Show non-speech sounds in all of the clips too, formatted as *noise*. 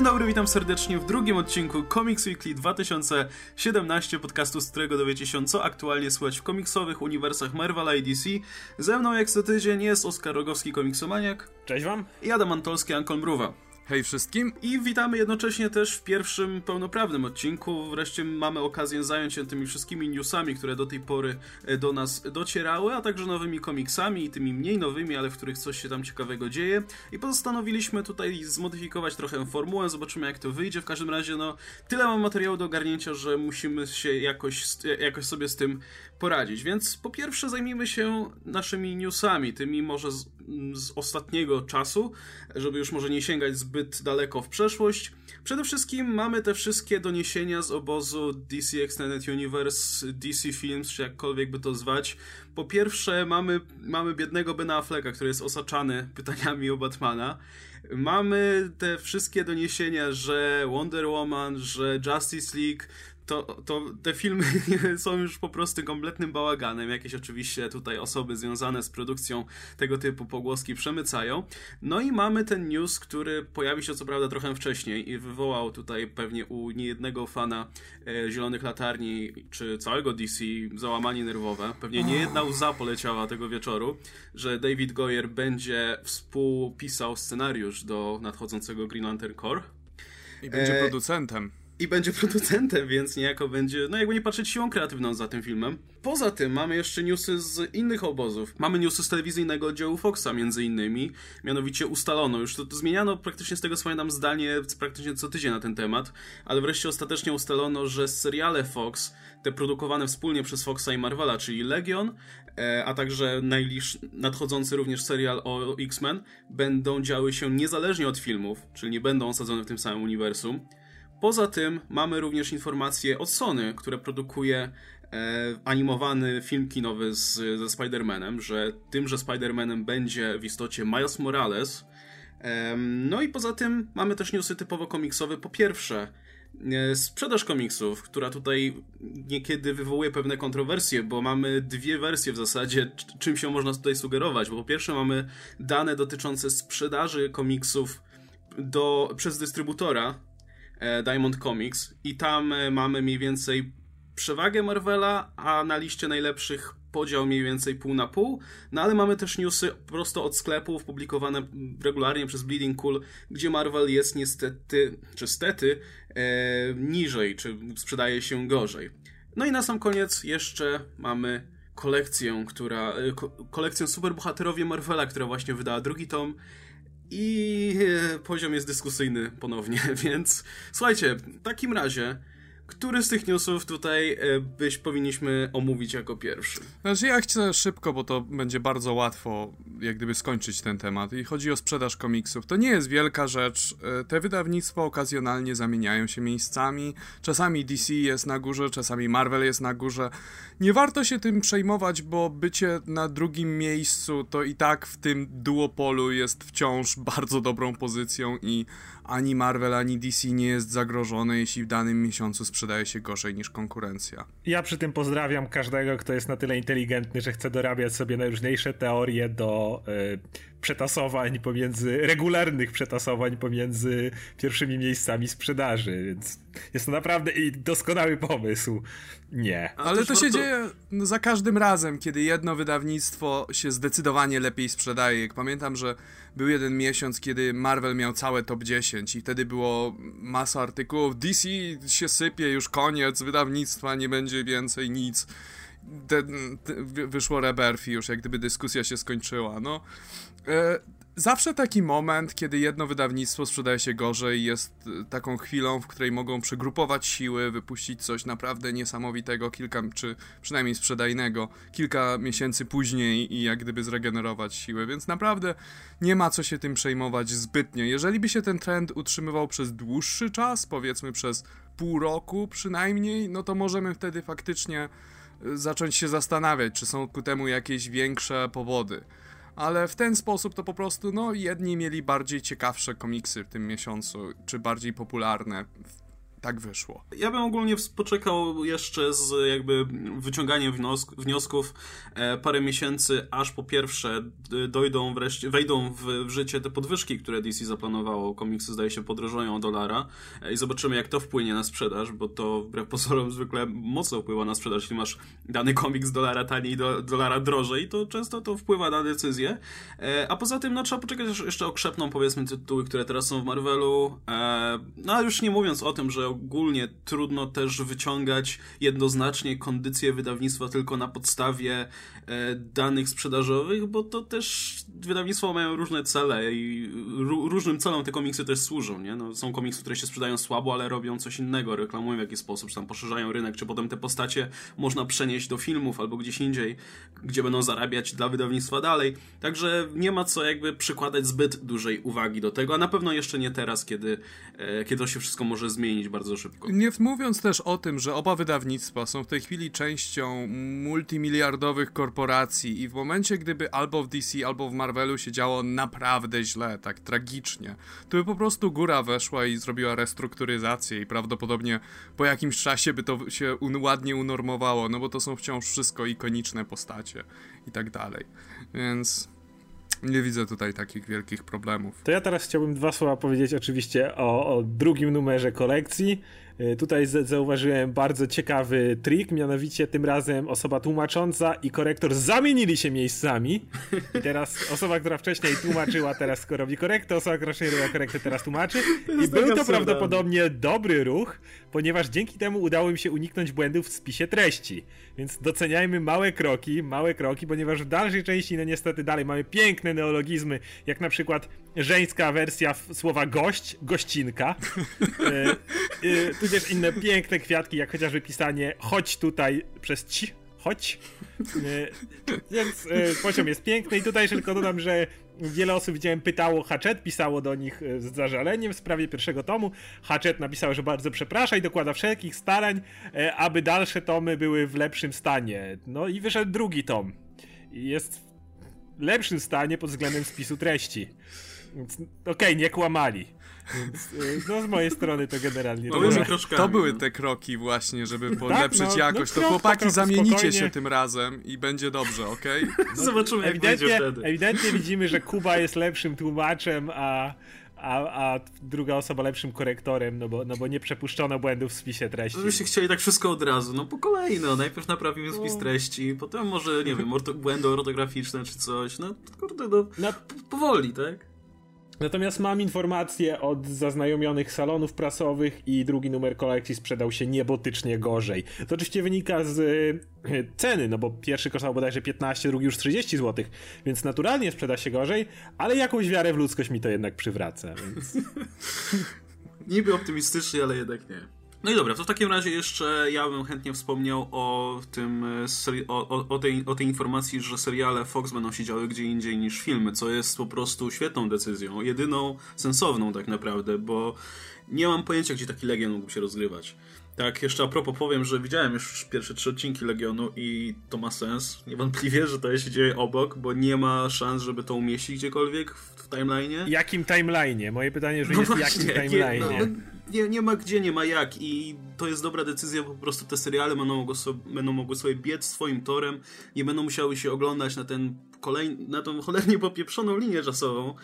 Dzień dobry, witam serdecznie w drugim odcinku Comics Weekly 2017, podcastu, z którego dowiecie się, co aktualnie słychać w komiksowych uniwersach Marvela i DC. Ze mną jak co tydzień jest Oskar Rogowski, komiksomaniak. Cześć wam. I Adam Antolski, Ankol Mruwa. Hej wszystkim. I witamy jednocześnie też w pierwszym pełnoprawnym odcinku. Wreszcie mamy okazję zająć się tymi wszystkimi newsami, które do tej pory e, do nas docierały, a także nowymi komiksami i tymi mniej nowymi, ale w których coś się tam ciekawego dzieje. I postanowiliśmy tutaj zmodyfikować trochę formułę, zobaczymy jak to wyjdzie. W każdym razie, no, tyle mam materiału do ogarnięcia, że musimy się jakoś, jakoś sobie z tym poradzić. Więc po pierwsze zajmijmy się naszymi newsami, tymi może z, z ostatniego czasu, żeby już może nie sięgać zbyt daleko w przeszłość. Przede wszystkim mamy te wszystkie doniesienia z obozu DC Extended Universe, DC Films, czy jakkolwiek by to zwać. Po pierwsze mamy, mamy biednego Bena Afflecka, który jest osaczany pytaniami o Batmana. Mamy te wszystkie doniesienia, że Wonder Woman, że Justice League to, to te filmy *laughs* są już po prostu kompletnym bałaganem. Jakieś oczywiście tutaj osoby związane z produkcją tego typu pogłoski przemycają. No i mamy ten news, który pojawił się co prawda trochę wcześniej i wywołał tutaj pewnie u niejednego fana e, Zielonych Latarni czy całego DC załamanie nerwowe. Pewnie nie jedna łza poleciała tego wieczoru, że David Goyer będzie współpisał scenariusz do nadchodzącego Green Lantern Corps. I będzie e... producentem i będzie *laughs* producentem, więc niejako będzie, no jakby nie patrzeć siłą kreatywną za tym filmem. Poza tym mamy jeszcze newsy z innych obozów. Mamy newsy z telewizyjnego oddziału Foxa między innymi, mianowicie ustalono, już to, to zmieniano praktycznie z tego co pamiętam zdanie praktycznie co tydzień na ten temat, ale wreszcie ostatecznie ustalono, że seriale Fox, te produkowane wspólnie przez Foxa i Marvela, czyli Legion, e, a także najbliż nadchodzący również serial o X-Men, będą działy się niezależnie od filmów, czyli nie będą osadzone w tym samym uniwersum. Poza tym mamy również informacje od Sony, które produkuje e, animowany film kinowy z, ze Spider-Manem, że tymże Spider-Manem będzie w istocie Miles Morales. No i poza tym mamy też newsy typowo komiksowe. Po pierwsze, e, sprzedaż komiksów, która tutaj niekiedy wywołuje pewne kontrowersje, bo mamy dwie wersje w zasadzie, czym się można tutaj sugerować. Bo po pierwsze mamy dane dotyczące sprzedaży komiksów do, przez dystrybutora, Diamond Comics i tam e, mamy mniej więcej przewagę Marvela, a na liście najlepszych podział mniej więcej pół na pół, no ale mamy też newsy prosto od sklepów publikowane regularnie przez Bleeding Cool, gdzie Marvel jest niestety, czy stety, e, niżej, czy sprzedaje się gorzej. No i na sam koniec jeszcze mamy kolekcję, która, e, ko kolekcję superbohaterowie Marvela, która właśnie wydała drugi tom i e, poziom jest dyskusyjny ponownie, *laughs* więc słuchajcie, w takim razie który z tych newsów tutaj e, byś powinniśmy omówić jako pierwszy? Znaczy ja chcę szybko, bo to będzie bardzo łatwo jak gdyby skończyć ten temat. I chodzi o sprzedaż komiksów. To nie jest wielka rzecz. E, te wydawnictwa okazjonalnie zamieniają się miejscami. Czasami DC jest na górze, czasami Marvel jest na górze. Nie warto się tym przejmować, bo bycie na drugim miejscu to i tak w tym duopolu jest wciąż *laughs* bardzo dobrą pozycją i ani Marvel, ani DC nie jest zagrożone, jeśli w danym miesiącu sprzedaje się gorzej niż konkurencja. Ja przy tym pozdrawiam każdego, kto jest na tyle inteligentny, że chce dorabiać sobie najróżniejsze teorie do y, przetasowań pomiędzy, regularnych przetasowań pomiędzy pierwszymi miejscami sprzedaży, więc jest to naprawdę doskonały pomysł. Nie. Ale to się dzieje za każdym razem, kiedy jedno wydawnictwo się zdecydowanie lepiej sprzedaje. Pamiętam, że był jeden miesiąc, kiedy Marvel miał całe top 10 i wtedy było masa artykułów. DC się sypie, już koniec wydawnictwa, nie będzie więcej nic. Wyszło Rebirth i już jak gdyby dyskusja się skończyła. No, zawsze taki moment, kiedy jedno wydawnictwo sprzedaje się gorzej, jest e, taką chwilą, w której mogą przegrupować siły, wypuścić coś naprawdę niesamowitego, kilka, czy przynajmniej sprzedajnego, kilka miesięcy później i jak gdyby zregenerować siły, więc naprawdę nie ma co się tym przejmować zbytnio. Jeżeli by się ten trend utrzymywał przez dłuższy czas, powiedzmy przez pół roku przynajmniej, no to możemy wtedy faktycznie e, zacząć się zastanawiać, czy są ku temu jakieś większe powody ale w ten sposób to po prostu, no, jedni mieli bardziej ciekawsze komiksy w tym miesiącu, czy bardziej popularne. Tak wyszło. Ja bym ogólnie poczekał jeszcze z jakby wyciąganiem wniosków e, parę miesięcy, aż po pierwsze dojdą wreszcie, wejdą w, w, życie te podwyżki, które DC zaplanowało. Komiksy zdaje się podrożują o dolara e, i zobaczymy jak to wpłynie na sprzedaż, bo to wbrew pozorom zwykle mocno wpływa na sprzedaż. Jeśli masz dany komiks dolara taniej, do, dolara drożej, to często to wpływa na decyzję. E, a poza tym no, trzeba poczekać jeszcze okrzepną powiedzmy tytuły, które teraz są w Marvelu. No a już nie mówiąc o tym, że ogólnie trudno też wyciągać jednoznacznie kondycję wydawnictwa tylko na podstawie e, danych sprzedażowych, bo to też wydawnictwa mają różne cele i różnym celom te komiksy też służą, nie? No, są komiksy, które się sprzedają słabo, ale robią coś innego, reklamują w jakiś sposób, czy tam poszerzają rynek, czy potem te postacie można przenieść do filmów albo gdzieś indziej, gdzie będą zarabiać dla wydawnictwa dalej. Także nie ma co jakby przykładać zbyt dużej uwagi do tego, a na pewno jeszcze nie teraz, kiedy, e, kiedy to się wszystko może zmienić bardzo szybko. Nie mówiąc też o tym, że oba wydawnictwa są w tej chwili częścią multimiliardowych korporacji i w momencie, gdyby albo w DC, albo w Marvelu się działo naprawdę źle, tak tragicznie, to by po prostu góra weszła i zrobiła restrukturyzację i prawdopodobnie po jakimś czasie by to się ładnie unormowało, no bo to są wciąż wszystko ikoniczne postacie i tak dalej. Więc nie widzę tutaj takich wielkich problemów. To ja teraz chciałbym dwa słowa powiedzieć oczywiście o, o drugim numerze kolekcji. E, tutaj zauważyłem bardzo ciekawy trik, mianowicie tym razem osoba tłumacząca i korektor zamienili się miejscami. I teraz osoba, która wcześniej tłumaczyła, teraz robi korektę, osoba, która wcześniej robiła korektę, teraz tłumaczy. I był to prawdopodobnie dobry ruch, ponieważ dzięki temu udało mi się uniknąć błędów w spisie treści. Więc doceniajmy małe kroki, małe kroki, ponieważ w dalszej części, no niestety dalej mamy piękne neologizmy, jak na przykład żeńska wersja słowa gość, gościnka. e, e, tudzież inne piękne kwiatki, jak chociażby pisanie chodź tutaj przez ci, chodź. E, więc poziom jest piękny i tutaj tylko dodam, że wiele osób widziałem pytało Hatchet, pisało do nich e, z zażaleniem w sprawie pierwszego tomu. Hatchet napisał, że bardzo przeprasza i dokłada wszelkich starań, e, aby dalsze tomy były w lepszym stanie. No i wyszedł drugi tom. Jest w lepszym stanie pod względem spisu treści. Okej, okay, nie kłamali. Więc, y, no z mojej strony to generalnie to, były, to były te kroki właśnie, żeby polepszyć tak, no, jakość. No, to chłopaki zamienicie spokojnie. się tym razem i będzie dobrze, okej? Okay? *laughs* No, Zobaczymy jak ewidentnie, będzie wtedy. Ewidentnie widzimy, że Kuba jest lepszym tłumaczem, a, a, a druga osoba lepszym korektorem, no bo, no bo nie przepuszczono błędów w spisie treści. No byście chcieli tak wszystko od razu, no po kolei, no. Najpierw naprawimy spis no. treści, potem może, nie wiem, błędy ortograficzne czy coś, no kurde, no, no powoli, tak? Natomiast mam informacje od zaznajomionych salonów prasowych i drugi numer kolekcji sprzedał się niebotycznie gorzej. To oczywiście wynika z e, ceny, no bo pierwszy kosztował bodajże 15, drugi już 30 zł, więc naturalnie sprzeda się gorzej, ale jakąś wiarę w ludzkość mi to jednak przywraca, więc... *laughs* Niby optymistycznie, ale jednak nie. No i dobra, to w takim razie jeszcze ja bym chętnie wspomniał o tym, e, o, o, tej, o tej informacji, że seriale Fox będą się działy gdzie indziej niż filmy, co jest po prostu świetną decyzją, jedyną sensowną tak naprawdę, bo nie mam pojęcia, gdzie taki Legion mógł się rozgrywać. Tak, jeszcze a propos powiem, że widziałem już pierwsze trzy odcinki Legionu i to ma sens. Niewątpliwie, że to się dzieje obok, bo nie ma szans, żeby to umieścić gdziekolwiek w, w timeline'ie. Jakim timeline'ie? Moje pytanie, że no jest właśnie, jakim timeline'ie? No, nie, nie ma gdzie, nie ma jak i to jest dobra decyzja, po prostu te seriale będą mogły, sobie, będą mogły sobie biec swoim torem, nie będą musiały się oglądać na ten kolejny, na tą cholernie popieprzoną linię czasową.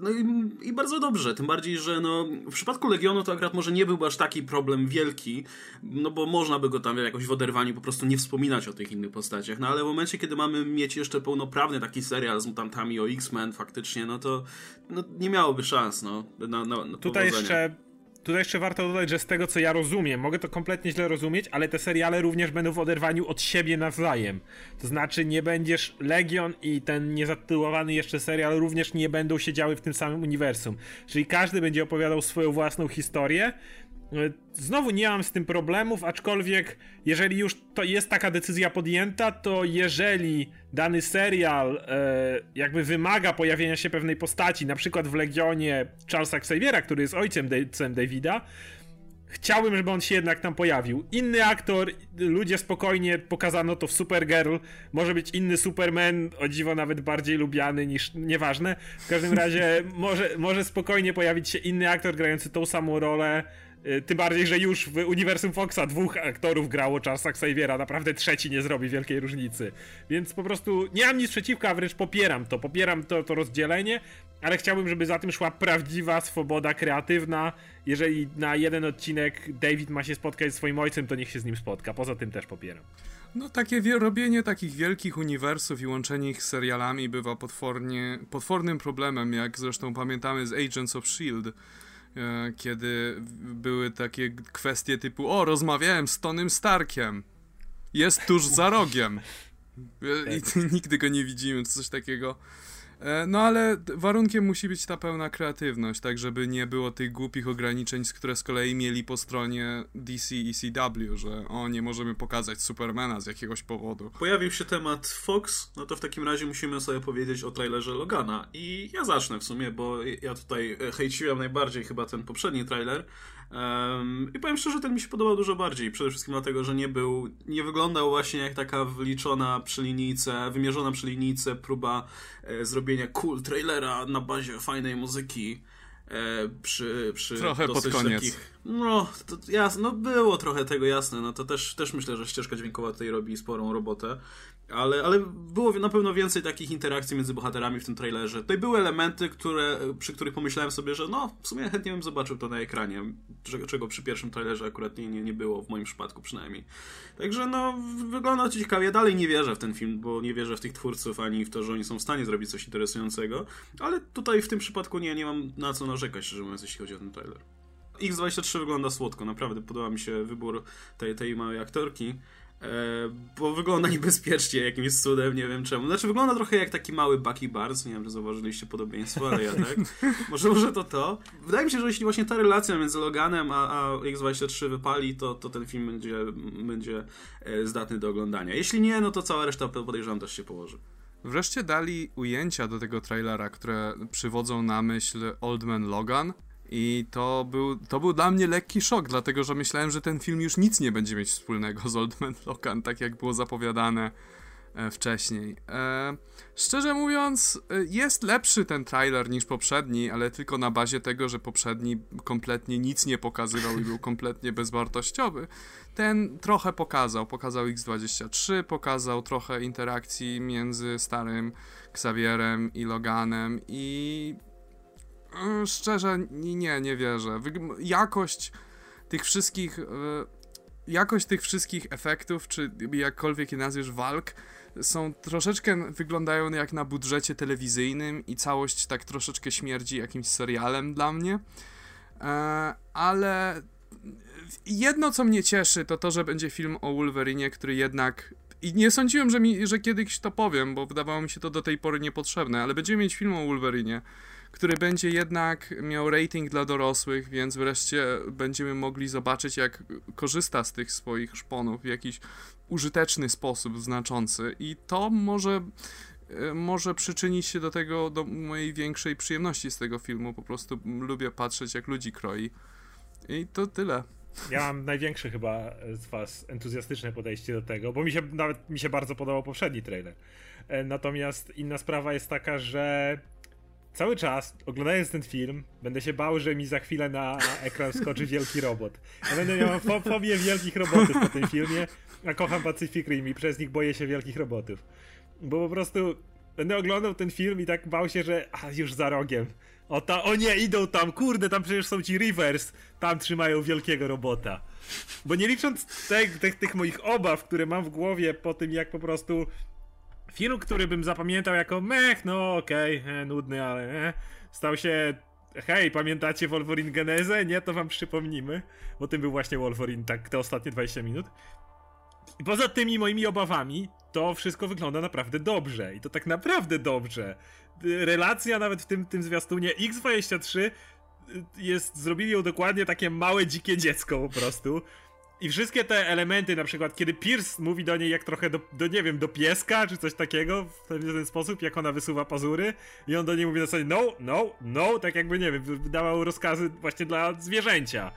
No i, i, bardzo dobrze, tym bardziej, że no, w przypadku Legionu to akurat może nie byłby aż taki problem wielki, no bo można by go tam jakoś w oderwaniu po prostu nie wspominać o tych innych postaciach, no ale w momencie, kiedy mamy mieć jeszcze pełnoprawny taki serial z mutantami o X-Men faktycznie, no to no, nie miałoby szans, no, na, na, na Tutaj jeszcze Tutaj jeszcze warto dodać, że z tego co ja rozumiem, mogę to kompletnie źle rozumieć, ale te seriale również będą w oderwaniu od siebie nawzajem. To znaczy nie będziesz Legion i ten niezatytułowany jeszcze serial również nie będą się działy w tym samym uniwersum. Czyli każdy będzie opowiadał swoją własną historię, znowu nie mam z tym problemów, aczkolwiek jeżeli już to jest taka decyzja podjęta, to jeżeli dany serial e, jakby wymaga pojawienia się pewnej postaci, na przykład w Legionie Charlesa Xaviera, który jest ojcem, ojcem Davida, chciałbym, żeby on się jednak tam pojawił. Inny aktor, ludzie spokojnie pokazano to w Supergirl, może być inny Superman, o dziwo nawet bardziej lubiany niż, nieważne. W każdym razie *laughs* może, może spokojnie pojawić się inny aktor grający tą samą rolę tym bardziej, że już w uniwersum Foxa dwóch aktorów grało Charlesa Xaviera, naprawdę trzeci nie zrobi wielkiej różnicy. Więc po prostu nie mam nic przeciwko, a wręcz popieram to. Popieram to, to rozdzielenie, ale chciałbym, żeby za tym szła prawdziwa swoboda kreatywna. Jeżeli na jeden odcinek David ma się spotkać z swoim ojcem, to niech się z nim spotka. Poza tym też popieram. No takie robienie takich wielkich uniwersów i łączenie ich z serialami bywa potwornie, potwornym problemem, jak zresztą pamiętamy z Agents of S.H.I.E.L.D., kiedy były takie kwestie typu o, rozmawiałem z Tonym Starkiem, jest tuż za rogiem. E, i *laughs* nigdy go nie widzimy, coś takiego. E, no ale warunkiem musi być ta pełna kreatywność, tak żeby nie było tych głupich ograniczeń, które z kolei mieli po stronie DC i CW, że o, nie możemy pokazać Supermana z jakiegoś powodu. Pojawił się temat Fox, no to w takim razie musimy sobie powiedzieć o trailerze Logana. I ja zacznę w sumie, bo ja tutaj hejciłem najbardziej chyba ten poprzedni trailer, Um, I powiem szczerze, ten mi się podobał dużo bardziej. Przede wszystkim dlatego, że nie był, nie wyglądał właśnie jak taka wliczona przy linijce, wymierzona przy linijce próba e, zrobienia cool trailera na bazie fajnej muzyki. E, przy, przy Trochę pod koniec. Takich, no, to jasne, no było trochę tego jasne. No to też, też myślę, że ścieżka dźwiękowa tutaj robi sporą robotę. Ale, ale było na pewno więcej takich interakcji między bohaterami w tym trailerze. Tutaj były elementy, które, przy których pomyślałem sobie, że no, w sumie chętnie bym zobaczył to na ekranie, czego przy pierwszym trailerze akurat nie, nie, nie było, w moim przypadku przynajmniej. Także no, wygląda to ciekawie. Dalej nie wierzę w ten film, bo nie wierzę w tych twórców, ani w to, że oni są w stanie zrobić coś interesującego, ale tutaj w tym przypadku nie, nie mam na co narzekać, szczerze mówiąc, jeśli chodzi o ten trailer. X23 wygląda słodko, naprawdę podoba mi się wybór tej, tej małej aktorki. E, bo wygląda *laughs* niebezpiecznie jakimś cudem, nie wiem czemu. Znaczy wygląda trochę jak taki mały Bucky Barnes, nie wiem, czy zauważyliście podobieństwo, ale ja tak. *laughs* Może, może to to. Wydaje mi się, że jeśli właśnie ta relacja między Loganem a, a X-23 wypali, to, to ten film będzie, będzie e, zdatny do oglądania. Jeśli nie, no to cała reszta podejrzewam też się położy. Wreszcie dali ujęcia do tego trailera, które przywodzą na myśl Old Man Logan, i to był, to był dla mnie lekki szok, dlatego że myślałem, że ten film już nic nie będzie mieć wspólnego z Old Man *laughs* Logan, tak jak było zapowiadane e, wcześniej. E, szczerze mówiąc, e, jest lepszy ten trailer niż poprzedni, ale tylko na bazie tego, że poprzedni kompletnie nic nie pokazywał i był *laughs* kompletnie bezwartościowy. Ten trochę pokazał. Pokazał X23, pokazał trochę interakcji między starym Xavierem i Loganem i szczerze, nie, nie wierzę. Jakość tych wszystkich. E, jakość tych wszystkich efektów, czy jakkolwiek je nazwiesz, walk, są troszeczkę wyglądają jak na budżecie telewizyjnym i całość tak troszeczkę śmierdzi jakimś serialem dla mnie. E, ale jedno, co mnie cieszy, to to, że będzie film o Wolverine, który jednak. I nie sądziłem, że, mi, że kiedyś to powiem, bo wydawało mi się to do tej pory niepotrzebne, ale będziemy mieć film o Wolverine który będzie jednak miał rating dla dorosłych, więc wreszcie będziemy mogli zobaczyć, jak korzysta z tych swoich szponów w jakiś użyteczny sposób, znaczący. I to może e, może przyczynić się do tego, do mojej większej przyjemności z tego filmu. Po prostu lubię patrzeć, jak ludzi kroi. I to tyle. Ja mam największe chyba z was entuzjastyczne podejście do tego, bo mi się nawet mi się bardzo podobał poprzedni trailer. E, natomiast inna sprawa jest taka, że cały czas, oglądając ten film, będę się bał, że mi za chwilę na ekran skoczy wielki robot. Ja będę miał fo fobię wielkich robotów po tym filmie, a kocham Pacific Rim i przez nich boję się wielkich robotów. Bo po prostu będę oglądał ten film i tak bał się, że a, już za rogiem. O, ta, o nie, idą tam, kurde, tam przecież są ci Rivers, tam trzymają wielkiego robota. Bo nie licząc tych, tych, tych moich obaw, które mam w głowie po tym, jak po prostu Film, który bym zapamiętał jako mech, no okej, okay, nudny, ale e, stał się hej, pamiętacie Wolverine Genezę? Nie, to wam przypomnimy, bo tym był właśnie Wolverine, tak, te ostatnie 20 minut. I poza tymi moimi obawami, to wszystko wygląda naprawdę dobrze. I to tak naprawdę dobrze. Relacja nawet w tym, tym zwiastunie X23 y, jest, zrobili ją dokładnie takie małe, dzikie dziecko po prostu. I wszystkie te elementy, na przykład kiedy Pierce mówi do niej jak trochę do, do nie wiem, do pieska, czy coś takiego, w ten, sposób, jak ona wysuwa pazury i on do niej mówi na zasadzie no, no, no, tak jakby, nie wiem, wydawał rozkazy właśnie dla zwierzęcia.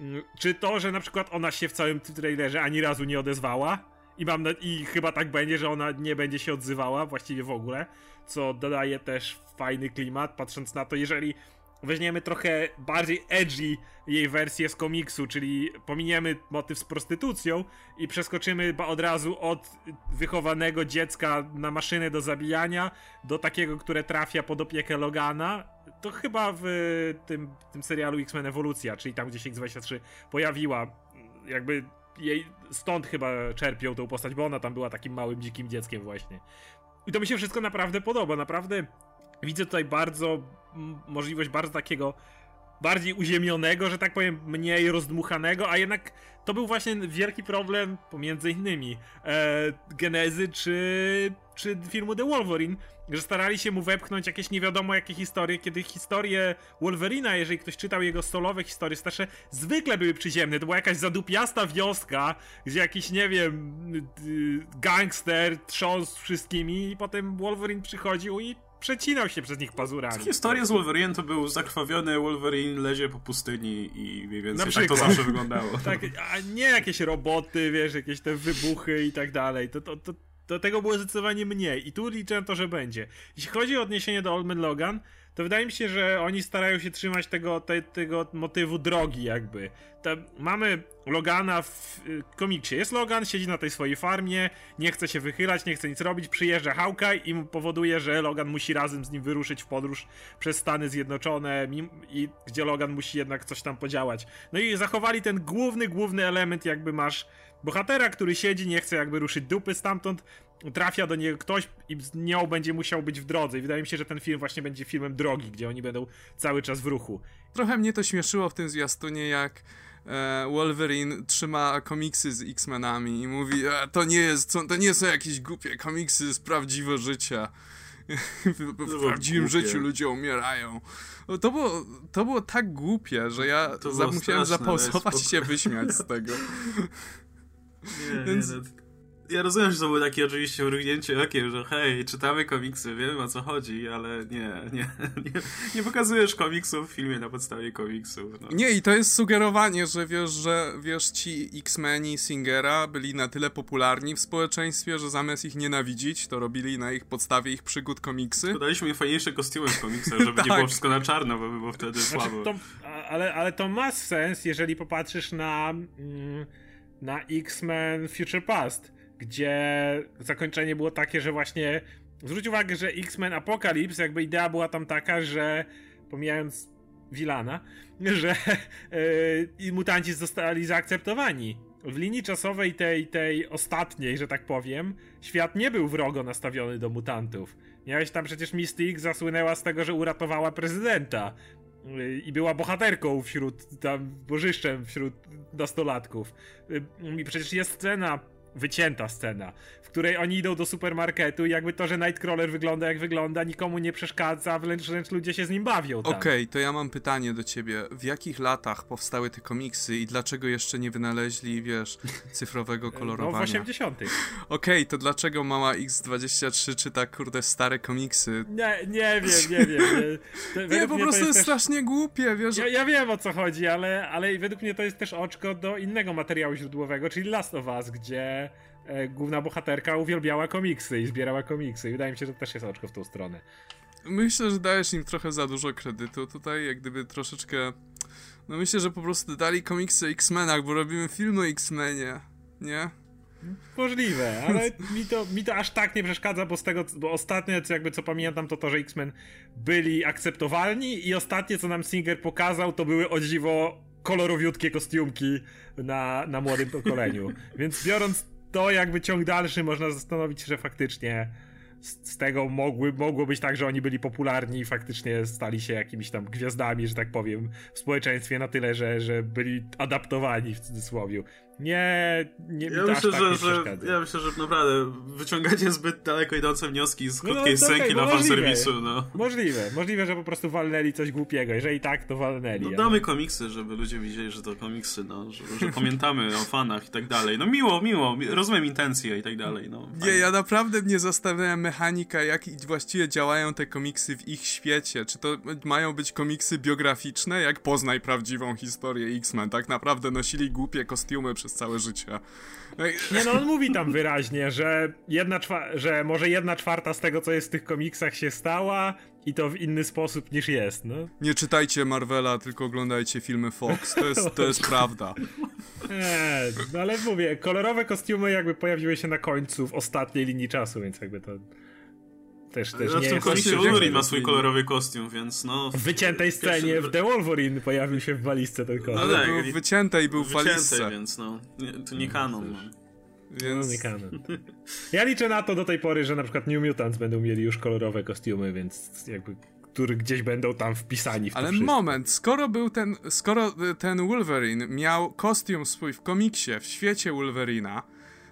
Mm, czy to, że na przykład ona się w całym trailerze ani razu nie odezwała i mam na, i chyba tak będzie, że ona nie będzie się odzywała właściwie w ogóle, co dodaje też fajny klimat, patrząc na to, jeżeli weźmiemy trochę bardziej edgy jej wersję z komiksu, czyli pominiemy motyw z prostytucją i przeskoczymy od razu od wychowanego dziecka na maszynę do zabijania do takiego, które trafia pod opiekę Logana. To chyba w tym, tym serialu X-Men Ewolucja, czyli tam, gdzie się X-23 pojawiła. Jakby jej stąd chyba czerpią tą postać, bo ona tam była takim małym, dzikim dzieckiem właśnie. I to mi się wszystko naprawdę podoba. Naprawdę widzę tutaj bardzo możliwość bardzo takiego bardziej uziemionego, że tak powiem, mniej rozdmuchanego, a jednak to był właśnie wielki problem pomiędzy innymi e, Genezy czy, czy filmu The Wolverine, że starali się mu wepchnąć jakieś nie wiadomo jakie historie, kiedy historie Wolverina, jeżeli ktoś czytał jego solowe historie starsze, zwykle były przyziemne. To była jakaś zadupiasta wioska, gdzie jakiś, nie wiem, gangster trząsł wszystkimi i potem Wolverine przychodził i przecinał się przez nich pazurami. Historia z Wolverine to był zakrwawiony Wolverine lezie po pustyni i mniej więcej tak to zawsze wyglądało. *laughs* tak, a nie jakieś roboty, wiesz, jakieś te wybuchy i tak dalej. To, to, to, to tego było zdecydowanie mniej i tu liczę to, że będzie. Jeśli chodzi o odniesienie do Old Man Logan, to wydaje mi się, że oni starają się trzymać tego, te, tego motywu drogi jakby. mamy Logana w y, komiksie. Jest Logan, siedzi na tej swojej farmie, nie chce się wychylać, nie chce nic robić, przyjeżdża Hawkeye i powoduje, że Logan musi razem z nim wyruszyć w podróż przez Stany Zjednoczone i gdzie Logan musi jednak coś tam podziałać. No i zachowali ten główny, główny element jakby masz bohatera, który siedzi, nie chce jakby ruszyć dupy stamtąd, trafia do niego ktoś i z nią będzie musiał być w drodze. I wydaje mi się, że ten film właśnie będzie filmem drogi, gdzie oni będą cały czas w ruchu. Trochę mnie to śmieszyło w tym zwiastunie, jak e, Wolverine trzyma komiksy z X-Menami i mówi, e, to nie jest, to nie są jakieś głupie komiksy z prawdziwego życia. *laughs* w, w prawdziwym głupie. życiu ludzie umierają. To było, to było tak głupie, że ja za, musiałem zapauzować i się wyśmiać z tego. *laughs* Nie, Więc... nie, no, ja rozumiem, że to było takie oczywiście mrugnięcie okiem, że hej, czytamy komiksy, wiemy o co chodzi, ale nie, nie, *laughs* nie, nie pokazujesz komiksów w filmie na podstawie komiksów. No. Nie, i to jest sugerowanie, że wiesz, że wiesz, ci X-Meni Singera byli na tyle popularni w społeczeństwie, że zamiast ich nienawidzić, to robili na ich podstawie ich przygód komiksy. Podaliśmy im fajniejsze kostiumy w komiksach, *laughs* żeby tak. nie było wszystko na czarno, bo by było wtedy znaczy, słabo. To, ale, ale to ma sens, jeżeli popatrzysz na... Mm, na X-Men Future Past, gdzie zakończenie było takie, że właśnie zwróć uwagę, że X-Men Apocalypse, jakby idea była tam taka, że pomijając Wilana, *laughs* że yy, mutanci zostali zaakceptowani. W linii czasowej tej, tej ostatniej, że tak powiem, świat nie był wrogo nastawiony do mutantów. Miałeś tam przecież Mystique zasłynęła z tego, że uratowała prezydenta i była bohaterką wśród, tam, bożyszczem wśród nastolatków. I przecież jest scena wycięta scena, w której oni idą do supermarketu i jakby to, że Nightcrawler wygląda jak wygląda, nikomu nie przeszkadza, wręcz, wręcz ludzie się z nim bawią. Okej, okay, to ja mam pytanie do ciebie. W jakich latach powstały te komiksy i dlaczego jeszcze nie wynaleźli, wiesz, cyfrowego kolorowania? *laughs* No w 80 Okej, okay, to dlaczego mama X23 czyta, kurde, stare komiksy? Nie, nie wiem, nie wiem. Nie, *laughs* nie po prostu jest, jest też... strasznie głupie, wiesz. Ja, ja, wiem o co chodzi, ale, ale według mnie to jest też oczko do innego materiału źródłowego, czyli Last of Us, gdzie główna bohaterka uwielbiała komiksy i zbierała komiksy. I wydaje mi się, że to też jest oczko w tą stronę. Myślę, że dajesz im trochę za dużo kredytu tutaj, jak gdyby troszeczkę... No myślę, że po prostu dali komiksy o X-Menach, bo robimy film o X-Menie, nie? Możliwe, *laughs* ale mi to, mi to aż tak nie przeszkadza, bo z tego, bo ostatnie, co jakby co pamiętam, to to, że X-Men byli akceptowalni i ostatnie, co nam Singer pokazał, to były o dziwo kolorowiutkie kostiumki na, na młodym pokoleniu. *laughs* Więc biorąc to jakby ciąg dalszy, można zastanowić że faktycznie z, z, tego mogły, mogło być tak, że oni byli popularni i faktycznie stali się jakimiś tam gwiazdami, że tak powiem, w społeczeństwie na tyle, że, że byli adaptowani w cudzysłowie. Nie, nie ja myślę, tak że, że Ja myślę, że naprawdę wyciągacie zbyt daleko idące wnioski z no, krótkiej no, scenki okay, dla fanserwisu. No. Możliwe, możliwe, że po prostu walnęli coś głupiego. Jeżeli tak, to walnęli. No, damy ale... komiksy, żeby ludzie widzieli, że to komiksy, no, że, że pamiętamy o fanach i tak dalej. No miło, miło, rozumiem intencje i tak dalej. No, nie, ja naprawdę mnie zastanawia mechanika, jak właściwie działają te komiksy w ich świecie. Czy to mają być komiksy biograficzne, jak poznaj prawdziwą historię X-Men. Tak naprawdę nosili głupie kostiumy przez całe życie. Nie no, on mówi tam wyraźnie, że, jedna że może jedna czwarta z tego, co jest w tych komiksach się stała i to w inny sposób niż jest, no. Nie czytajcie Marvela, tylko oglądajcie filmy Fox, to jest, to jest *laughs* prawda. Eee, no ale mówię, kolorowe kostiumy jakby pojawiły się na końcu w ostatniej linii czasu, więc jakby to też, też no, nie w tym Wolverine ma swój kolorowy kostium, więc no... W wyciętej scenie w The Wolverine pojawił się w walizce ten kolor. No Ale tak, był wycięte i był w walizce. więc no, nie, to nie kanon. No. No, Więc nie kanon. Ja liczę na to do tej pory, że na przykład New Mutants będą mieli już kolorowe kostiumy, więc jakby, które gdzieś będą tam wpisani w to Ale wszystko. moment, skoro był ten, skoro ten Wolverine miał kostium swój w komiksie, w świecie Wolverina,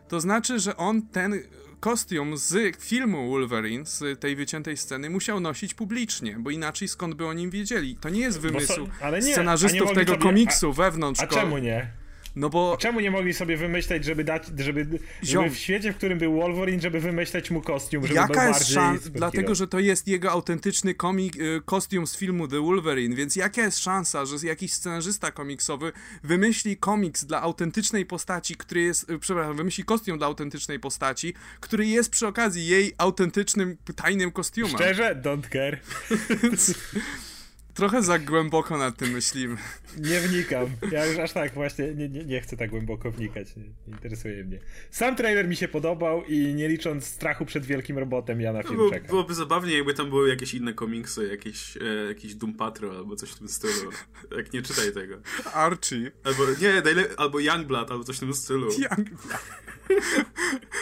to znaczy, że on ten kostium z filmu Wolverine, z tej wyciętej sceny, musiał nosić publicznie, bo inaczej skąd by o nim wiedzieli? To nie jest wymysł są- nie, a nie scenarzystów mogli tego sobie- komiksu wewnątrz A czemu nie? No bo Czemu nie mogli sobie wymyśleć, żeby dać, żeby, żeby w świecie, w którym był Wolverine, żeby wymyśleć mu kostium, żeby był Jaka jest szansa? Dlatego, że to jest jego autentyczny komik, y, kostium z filmu The Wolverine, więc jaka jest szansa, że jakiś scenarzysta komiksowy wymyśli komiks dla autentycznej postaci, który jest, y, przepraszam, wymyśli kostium dla autentycznej postaci, który jest przy okazji jej autentycznym, tajnym kostiumem. Szczerze? Don't care. *laughs* Trochę za głęboko nad tym myślimy. Nie wnikam. Ja już aż tak właśnie nie, nie, nie chcę tak głęboko wnikać. Nie, nie interesuje mnie. Sam trailer mi się podobał i nie licząc strachu przed wielkim robotem, ja na film Było, czekam. byłoby zabawnie, jakby tam były jakieś inne komiksy, jakieś, e, jakiś Doom Patrol albo coś w tym stylu. Jak nie czytaj tego. Archie. Albo, nie, najle- albo Youngblood, albo coś w tym stylu. Youngblood.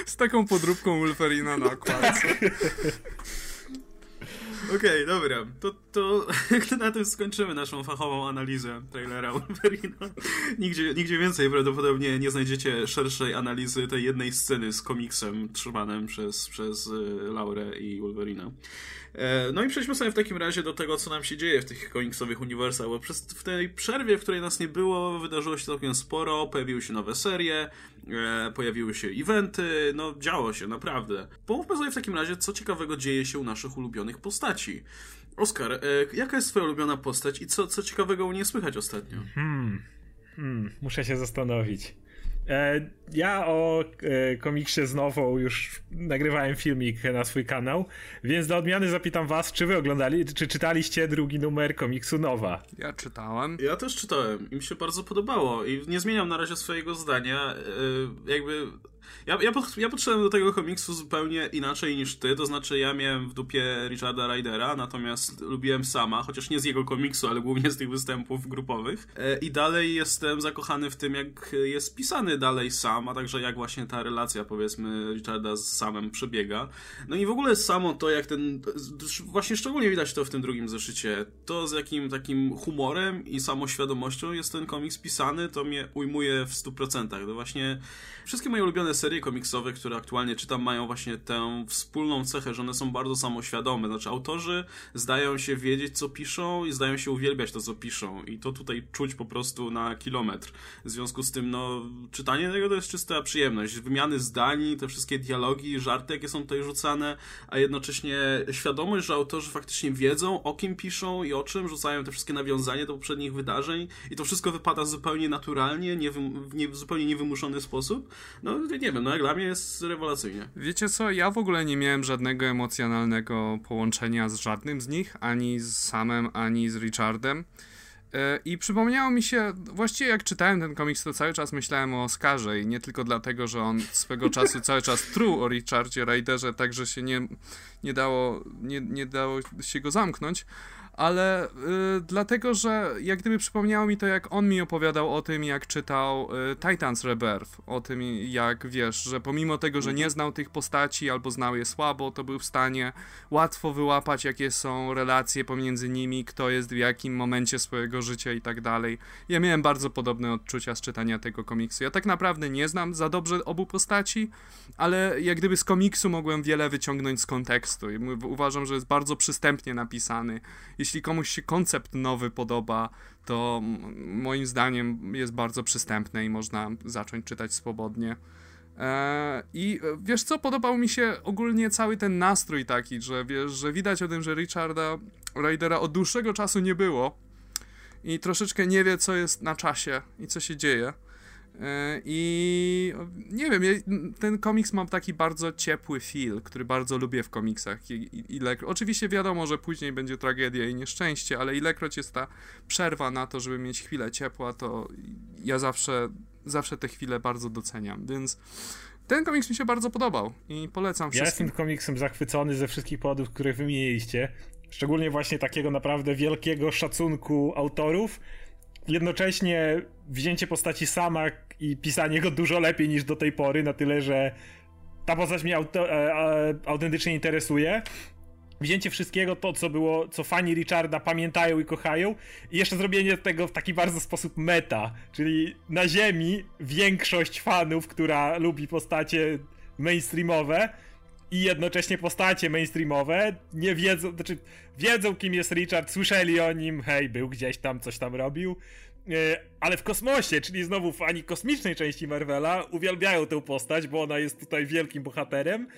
Z taką podróbką Wolverina na okładce. *laughs* Okej, dobra. To, to *laughs* na tym skończymy naszą fachową analizę trailera Wolverina. Nigdzie, nigdzie więcej prawdopodobnie nie znajdziecie szerszej analizy tej jednej sceny z komiksem trzymanym przez, przez e, Laurę i Wolverina. E, No i przejdźmy sobie w takim razie do tego, co nam się dzieje w tych komiksowych uniwersach, bo przez, w tej przerwie, w której nas nie było, wydarzyło się całkiem sporo, pojawiły się nowe serie, e, pojawiły się eventy, no działo się, naprawdę. Pomówmy sobie w takim razie, co ciekawego dzieje się u naszych ulubionych postaci. Oskar, e, jaka jest twoja ulubiona postać i co, co ciekawego u niej słychać ostatnio? Hmm, muszę się zastanowić. E, ja o e, komiksie z Nową już nagrywałem filmik na swój kanał, więc dla odmiany zapytam was, czy wy oglądali, czy czytaliście drugi numer komiksu Nowa? Ja czytałem. Ja też czytałem i mi się bardzo podobało i nie zmieniam na razie swojego zdania. Yy, jakby. Ja, ja, pod, ja podszedłem do tego komiksu zupełnie inaczej niż ty, to znaczy ja miałem w dupie Richarda Rydera, natomiast lubiłem sama, chociaż nie z jego komiksu, ale głównie z tych występów grupowych. E, I dalej jestem zakochany w tym, jak jest pisany dalej sam, a także jak właśnie ta relacja, powiedzmy, Richarda z samem przebiega. No i w ogóle samo to, jak ten. Właśnie szczególnie widać to w tym drugim zeszycie. To z jakim takim humorem i samoświadomością jest ten komiks pisany, to mnie ujmuje w 100%. To właśnie wszystkie moje ulubione serie komiksowe, które aktualnie czytam, mają właśnie tę wspólną cechę, że one są bardzo samoświadome. Znaczy, autorzy zdają się wiedzieć, co piszą i zdają się uwielbiać to, co piszą. I to tutaj czuć po prostu na kilometr. W związku z tym, no, czytanie tego to jest czysta przyjemność. Wymiany zdań, te wszystkie dialogi, żarty, jakie są tutaj rzucane, a jednocześnie świadomość, że autorzy faktycznie wiedzą, o kim piszą i o czym, rzucają te wszystkie nawiązania do poprzednich wydarzeń i to wszystko wypada zupełnie naturalnie, nie, w nie, zupełnie niewymuszony sposób. No, nie wiem, no dla mnie jest rewelacyjnie. Wiecie co, ja w ogóle nie miałem żadnego emocjonalnego połączenia z żadnym z nich, ani z Samem, ani z Richardem. E, I przypomniało mi się, właściwie jak czytałem ten komiks, to cały czas myślałem o Oscarze i nie tylko dlatego, że on swego czasu cały czas truł o Richardzie Ryderze, tak że się nie, nie, dało, nie, nie dało się go zamknąć, ale y, dlatego, że jak gdyby przypomniało mi to, jak on mi opowiadał o tym, jak czytał y, Titans Rebirth, o tym, jak wiesz, że pomimo tego, że nie znał tych postaci albo znał je słabo, to był w stanie łatwo wyłapać, jakie są relacje pomiędzy nimi, kto jest w jakim momencie swojego życia i tak dalej. Ja miałem bardzo podobne odczucia z czytania tego komiksu. Ja tak naprawdę nie znam za dobrze obu postaci, ale jak gdyby z komiksu mogłem wiele wyciągnąć z kontekstu i uważam, że jest bardzo przystępnie napisany. Jeśli komuś się koncept nowy podoba, to moim zdaniem jest bardzo przystępny i można zacząć czytać swobodnie. Eee, I e, wiesz co, podobał mi się ogólnie cały ten nastrój taki, że wiesz, że widać o tym, że Richarda Rydera od dłuższego czasu nie było i troszeczkę nie wie, co jest na czasie i co się dzieje. E, I nie wiem, ten komiks mam taki bardzo ciepły feel, który bardzo lubię w komiksach. I, ile, oczywiście wiadomo, że później będzie tragedia i nieszczęście, ale ilekroć jest ta przerwa na to, żeby mieć chwilę ciepła, to ja zawsze, zawsze te chwile bardzo doceniam, więc ten komiks mi się bardzo podobał i polecam wszystkim. Ja jestem komiksem zachwycony ze wszystkich powodów, które wymieniliście. Szczególnie właśnie takiego naprawdę wielkiego szacunku autorów. Jednocześnie wzięcie postaci sama i pisanie go dużo lepiej niż do tej pory, na tyle, że ta postać mnie auto, e, e, autentycznie interesuje. Wzięcie wszystkiego, to co było, co fani Richarda pamiętają i kochają, i jeszcze zrobienie tego w taki bardzo sposób meta, czyli na ziemi większość fanów, która lubi postacie mainstreamowe, i jednocześnie postacie mainstreamowe nie wiedzą, znaczy wiedzą kim jest Richard, słyszeli o nim, hej, był gdzieś tam, coś tam robił, ale w kosmosie, czyli znowu fani kosmicznej części Marvela uwielbiają tę postać, bo ona jest tutaj wielkim bohaterem.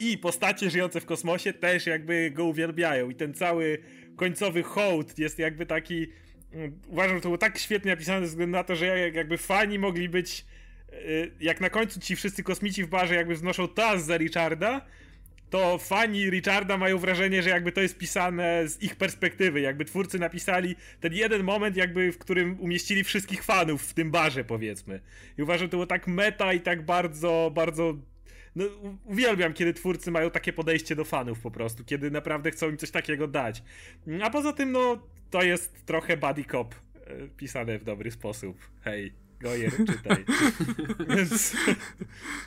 I postacie żyjące w kosmosie też jakby go uwielbiają. I ten cały końcowy hołd jest jakby taki mm, uważam, że to było tak świetnie napisane ze względu na to, że jakby fani mogli być Y, jak na końcu ci wszyscy kosmici w barze jakby wznoszą tas za Richarda, to fani Richarda mają wrażenie, że jakby to jest pisane z ich perspektywy, jakby twórcy napisali ten jeden moment, jakby w którym umieścili wszystkich fanów w tym barze, powiedzmy. I uważam, to było tak meta i tak bardzo, bardzo no, uwielbiam, kiedy twórcy mają takie podejście do fanów po prostu, kiedy naprawdę chcą im coś takiego dać. A poza tym, no, to jest trochę buddy cop y, pisane w dobry sposób. Hej. Gojer, czytaj. *laughs* więc,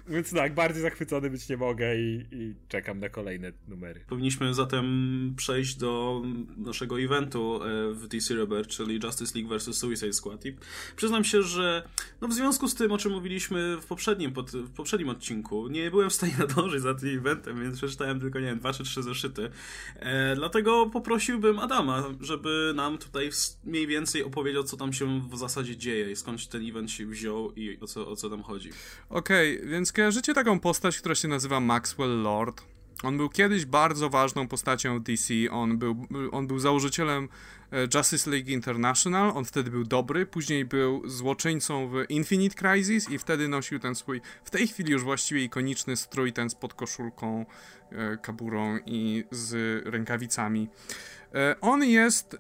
więc tak, bardziej zachwycony być nie mogę i, i, czekam na kolejne numery. Powinniśmy zatem przejść do naszego eventu e, w DC Rebirth, czyli Justice League vs. Suicide Squad. I przyznam się, że no w związku z tym, o czym mówiliśmy w poprzednim, pod, w poprzednim odcinku, nie byłem w stanie *laughs* nadążyć za tym eventem, więc przeczytałem tylko, nie wiem, dwa czy trzy zeszyty. E, dlatego poprosiłbym Adama, żeby nam tutaj mniej więcej opowiedział, co tam się w zasadzie dzieje i skąd ten event się wziął i o co, o co tam chodzi. Okej, okay, więc kojarzycie taką postać, która się nazywa Maxwell Lord? On był kiedyś bardzo ważną postacią DC, on był, on był założycielem e, Justice League International, on wtedy był dobry, później był złoczyńcą w Infinite Crisis i wtedy nosił ten swój, w tej chwili już właściwie ikoniczny strój, ten z podkoszulką, e, kaburą i z rękawicami. E, on jest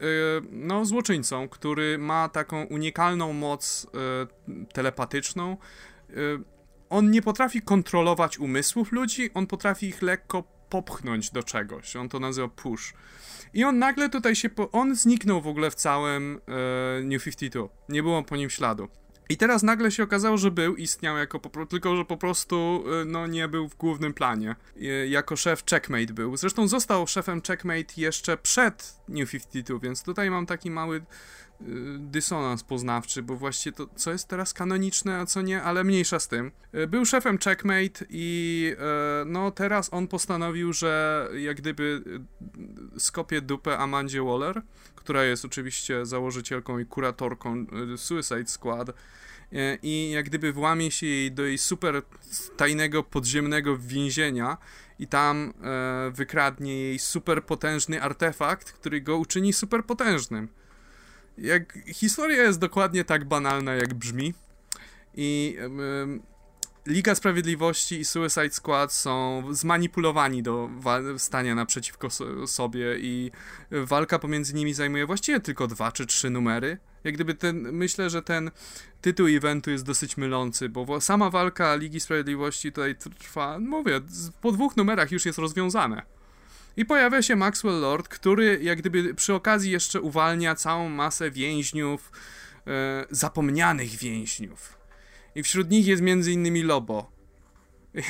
no, złoczyńcą, który ma taką unikalną moc telepatyczną. On nie potrafi kontrolować umysłów ludzi, on potrafi ich lekko popchnąć do czegoś. On to nazywa push. I on nagle tutaj się. Po... On zniknął w ogóle w całym New 52. Nie było po nim śladu. I teraz nagle się okazało, że był, istniał jako po, tylko że po prostu y, no, nie był w głównym planie. Y, jako szef Checkmate był. Zresztą został szefem Checkmate jeszcze przed New 52, więc tutaj mam taki mały dysonans poznawczy, bo właściwie to, co jest teraz kanoniczne, a co nie, ale mniejsza z tym. Był szefem Checkmate i no teraz on postanowił, że jak gdyby skopie dupę Amandzie Waller, która jest oczywiście założycielką i kuratorką Suicide Squad, i jak gdyby włamie się jej do jej super tajnego podziemnego więzienia i tam wykradnie jej super potężny artefakt, który go uczyni super potężnym. Jak, historia jest dokładnie tak banalna, jak brzmi. I Liga Sprawiedliwości i Suicide Squad są zmanipulowani do stania naprzeciwko sobie i walka pomiędzy nimi zajmuje właściwie tylko dwa czy trzy numery. Jak gdyby ten, myślę, że ten tytuł eventu jest dosyć mylący, bo sama walka Ligi Sprawiedliwości tutaj trwa, mówię, po dwóch numerach już jest rozwiązane. I pojawia się Maxwell Lord, który jak gdyby przy okazji jeszcze uwalnia całą masę więźniów, e, zapomnianych więźniów. I wśród nich jest między innymi Lobo.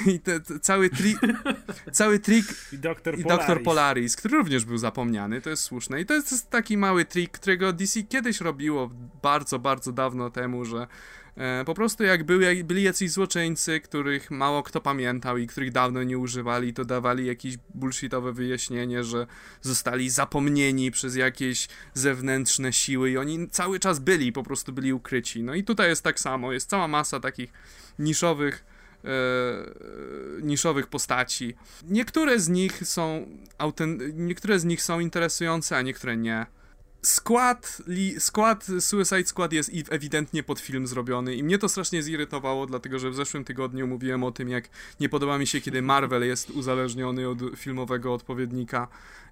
I te, te, cały, tri, *laughs* cały trik i Doktor i Polaris. Polaris, który również był zapomniany, to jest słuszne. I to jest taki mały trik, którego DC kiedyś robiło bardzo, bardzo dawno temu, że po prostu jak, jak byli jacyś złoczyńcy, których mało kto pamiętał i których dawno nie używali, to dawali jakieś bullshitowe wyjaśnienie, że zostali zapomnieni przez jakieś zewnętrzne siły i oni cały czas byli, po prostu byli ukryci. No i tutaj jest tak samo, jest cała masa takich niszowych e, niszowych postaci. Niektóre z nich są niektóre z nich są interesujące, a niektóre nie. Skład, li, skład Suicide Squad jest ewidentnie pod film zrobiony i mnie to strasznie zirytowało, dlatego że w zeszłym tygodniu mówiłem o tym, jak nie podoba mi się, kiedy Marvel jest uzależniony od filmowego odpowiednika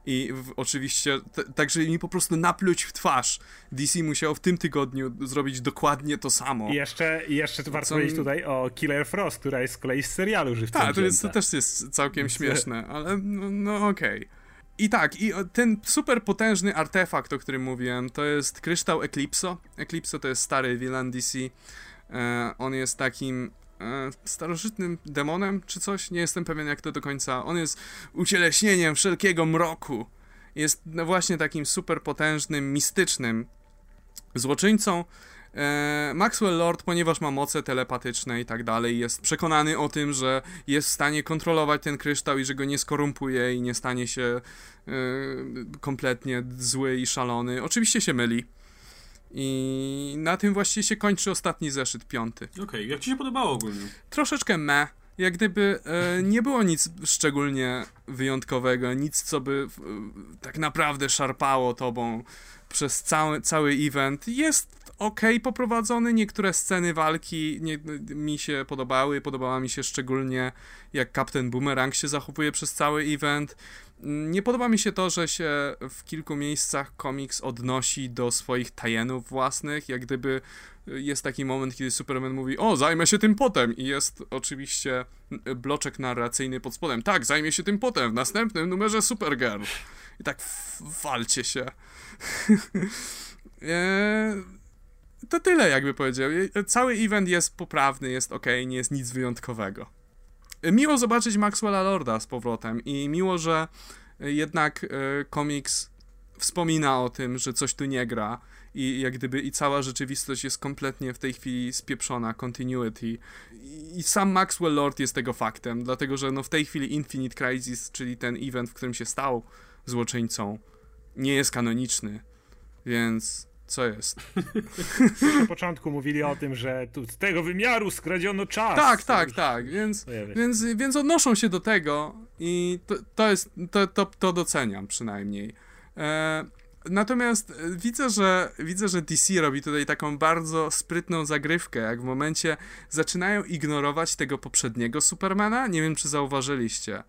i w, oczywiście, także mi po prostu napluć w twarz. DC musiał w tym tygodniu zrobić dokładnie to samo. I jeszcze, i jeszcze warto Co... powiedzieć tutaj o Killer Frost, która jest z kolei z serialu żywcem Tak, to, to też jest całkiem śmieszne, ale no, no okej. Okay. I tak, i ten super potężny artefakt, o którym mówiłem, to jest kryształ Eclipso. Eclipso to jest stary villain DC. E, on jest takim e, starożytnym demonem czy coś, nie jestem pewien jak to do końca. On jest ucieleśnieniem wszelkiego mroku. Jest no, właśnie takim super potężnym, mistycznym złoczyńcą, Maxwell Lord, ponieważ ma moce telepatyczne i tak dalej, jest przekonany o tym, że jest w stanie kontrolować ten kryształ i że go nie skorumpuje i nie stanie się e, kompletnie zły i szalony. Oczywiście się myli. I na tym właściwie się kończy ostatni zeszyt, piąty. Okej, okay. jak ci się podobało ogólnie? Troszeczkę me. Jak gdyby e, nie było nic szczególnie wyjątkowego, nic co by e, tak naprawdę szarpało tobą przez cały, cały event. Jest ok poprowadzony, niektóre sceny walki nie, mi się podobały, podobała mi się szczególnie jak Captain Boomerang się zachowuje przez cały event. Nie podoba mi się to, że się w kilku miejscach komiks odnosi do swoich tajenów własnych, jak gdyby jest taki moment, kiedy Superman mówi, o, zajmę się tym potem i jest oczywiście bloczek narracyjny pod spodem, tak, zajmę się tym potem, w następnym numerze Supergirl. I tak walcie się. eee *laughs* to tyle, jakby powiedział. Cały event jest poprawny, jest ok, nie jest nic wyjątkowego. Miło zobaczyć Maxwella Lorda z powrotem i miło, że jednak e, komiks wspomina o tym, że coś tu nie gra i jak gdyby i cała rzeczywistość jest kompletnie w tej chwili spieprzona, continuity. I sam Maxwell Lord jest tego faktem, dlatego że no w tej chwili Infinite Crisis, czyli ten event, w którym się stał złoczyńcą, nie jest kanoniczny, więc co jest? Na początku mówili o tym, że tu z tego wymiaru skradziono czas. Tak, tak, tak, więc, więc, więc odnoszą się do tego i to, to jest, to, to, to doceniam przynajmniej. E, natomiast widzę że, widzę, że DC robi tutaj taką bardzo sprytną zagrywkę, jak w momencie zaczynają ignorować tego poprzedniego Supermana. Nie wiem, czy zauważyliście.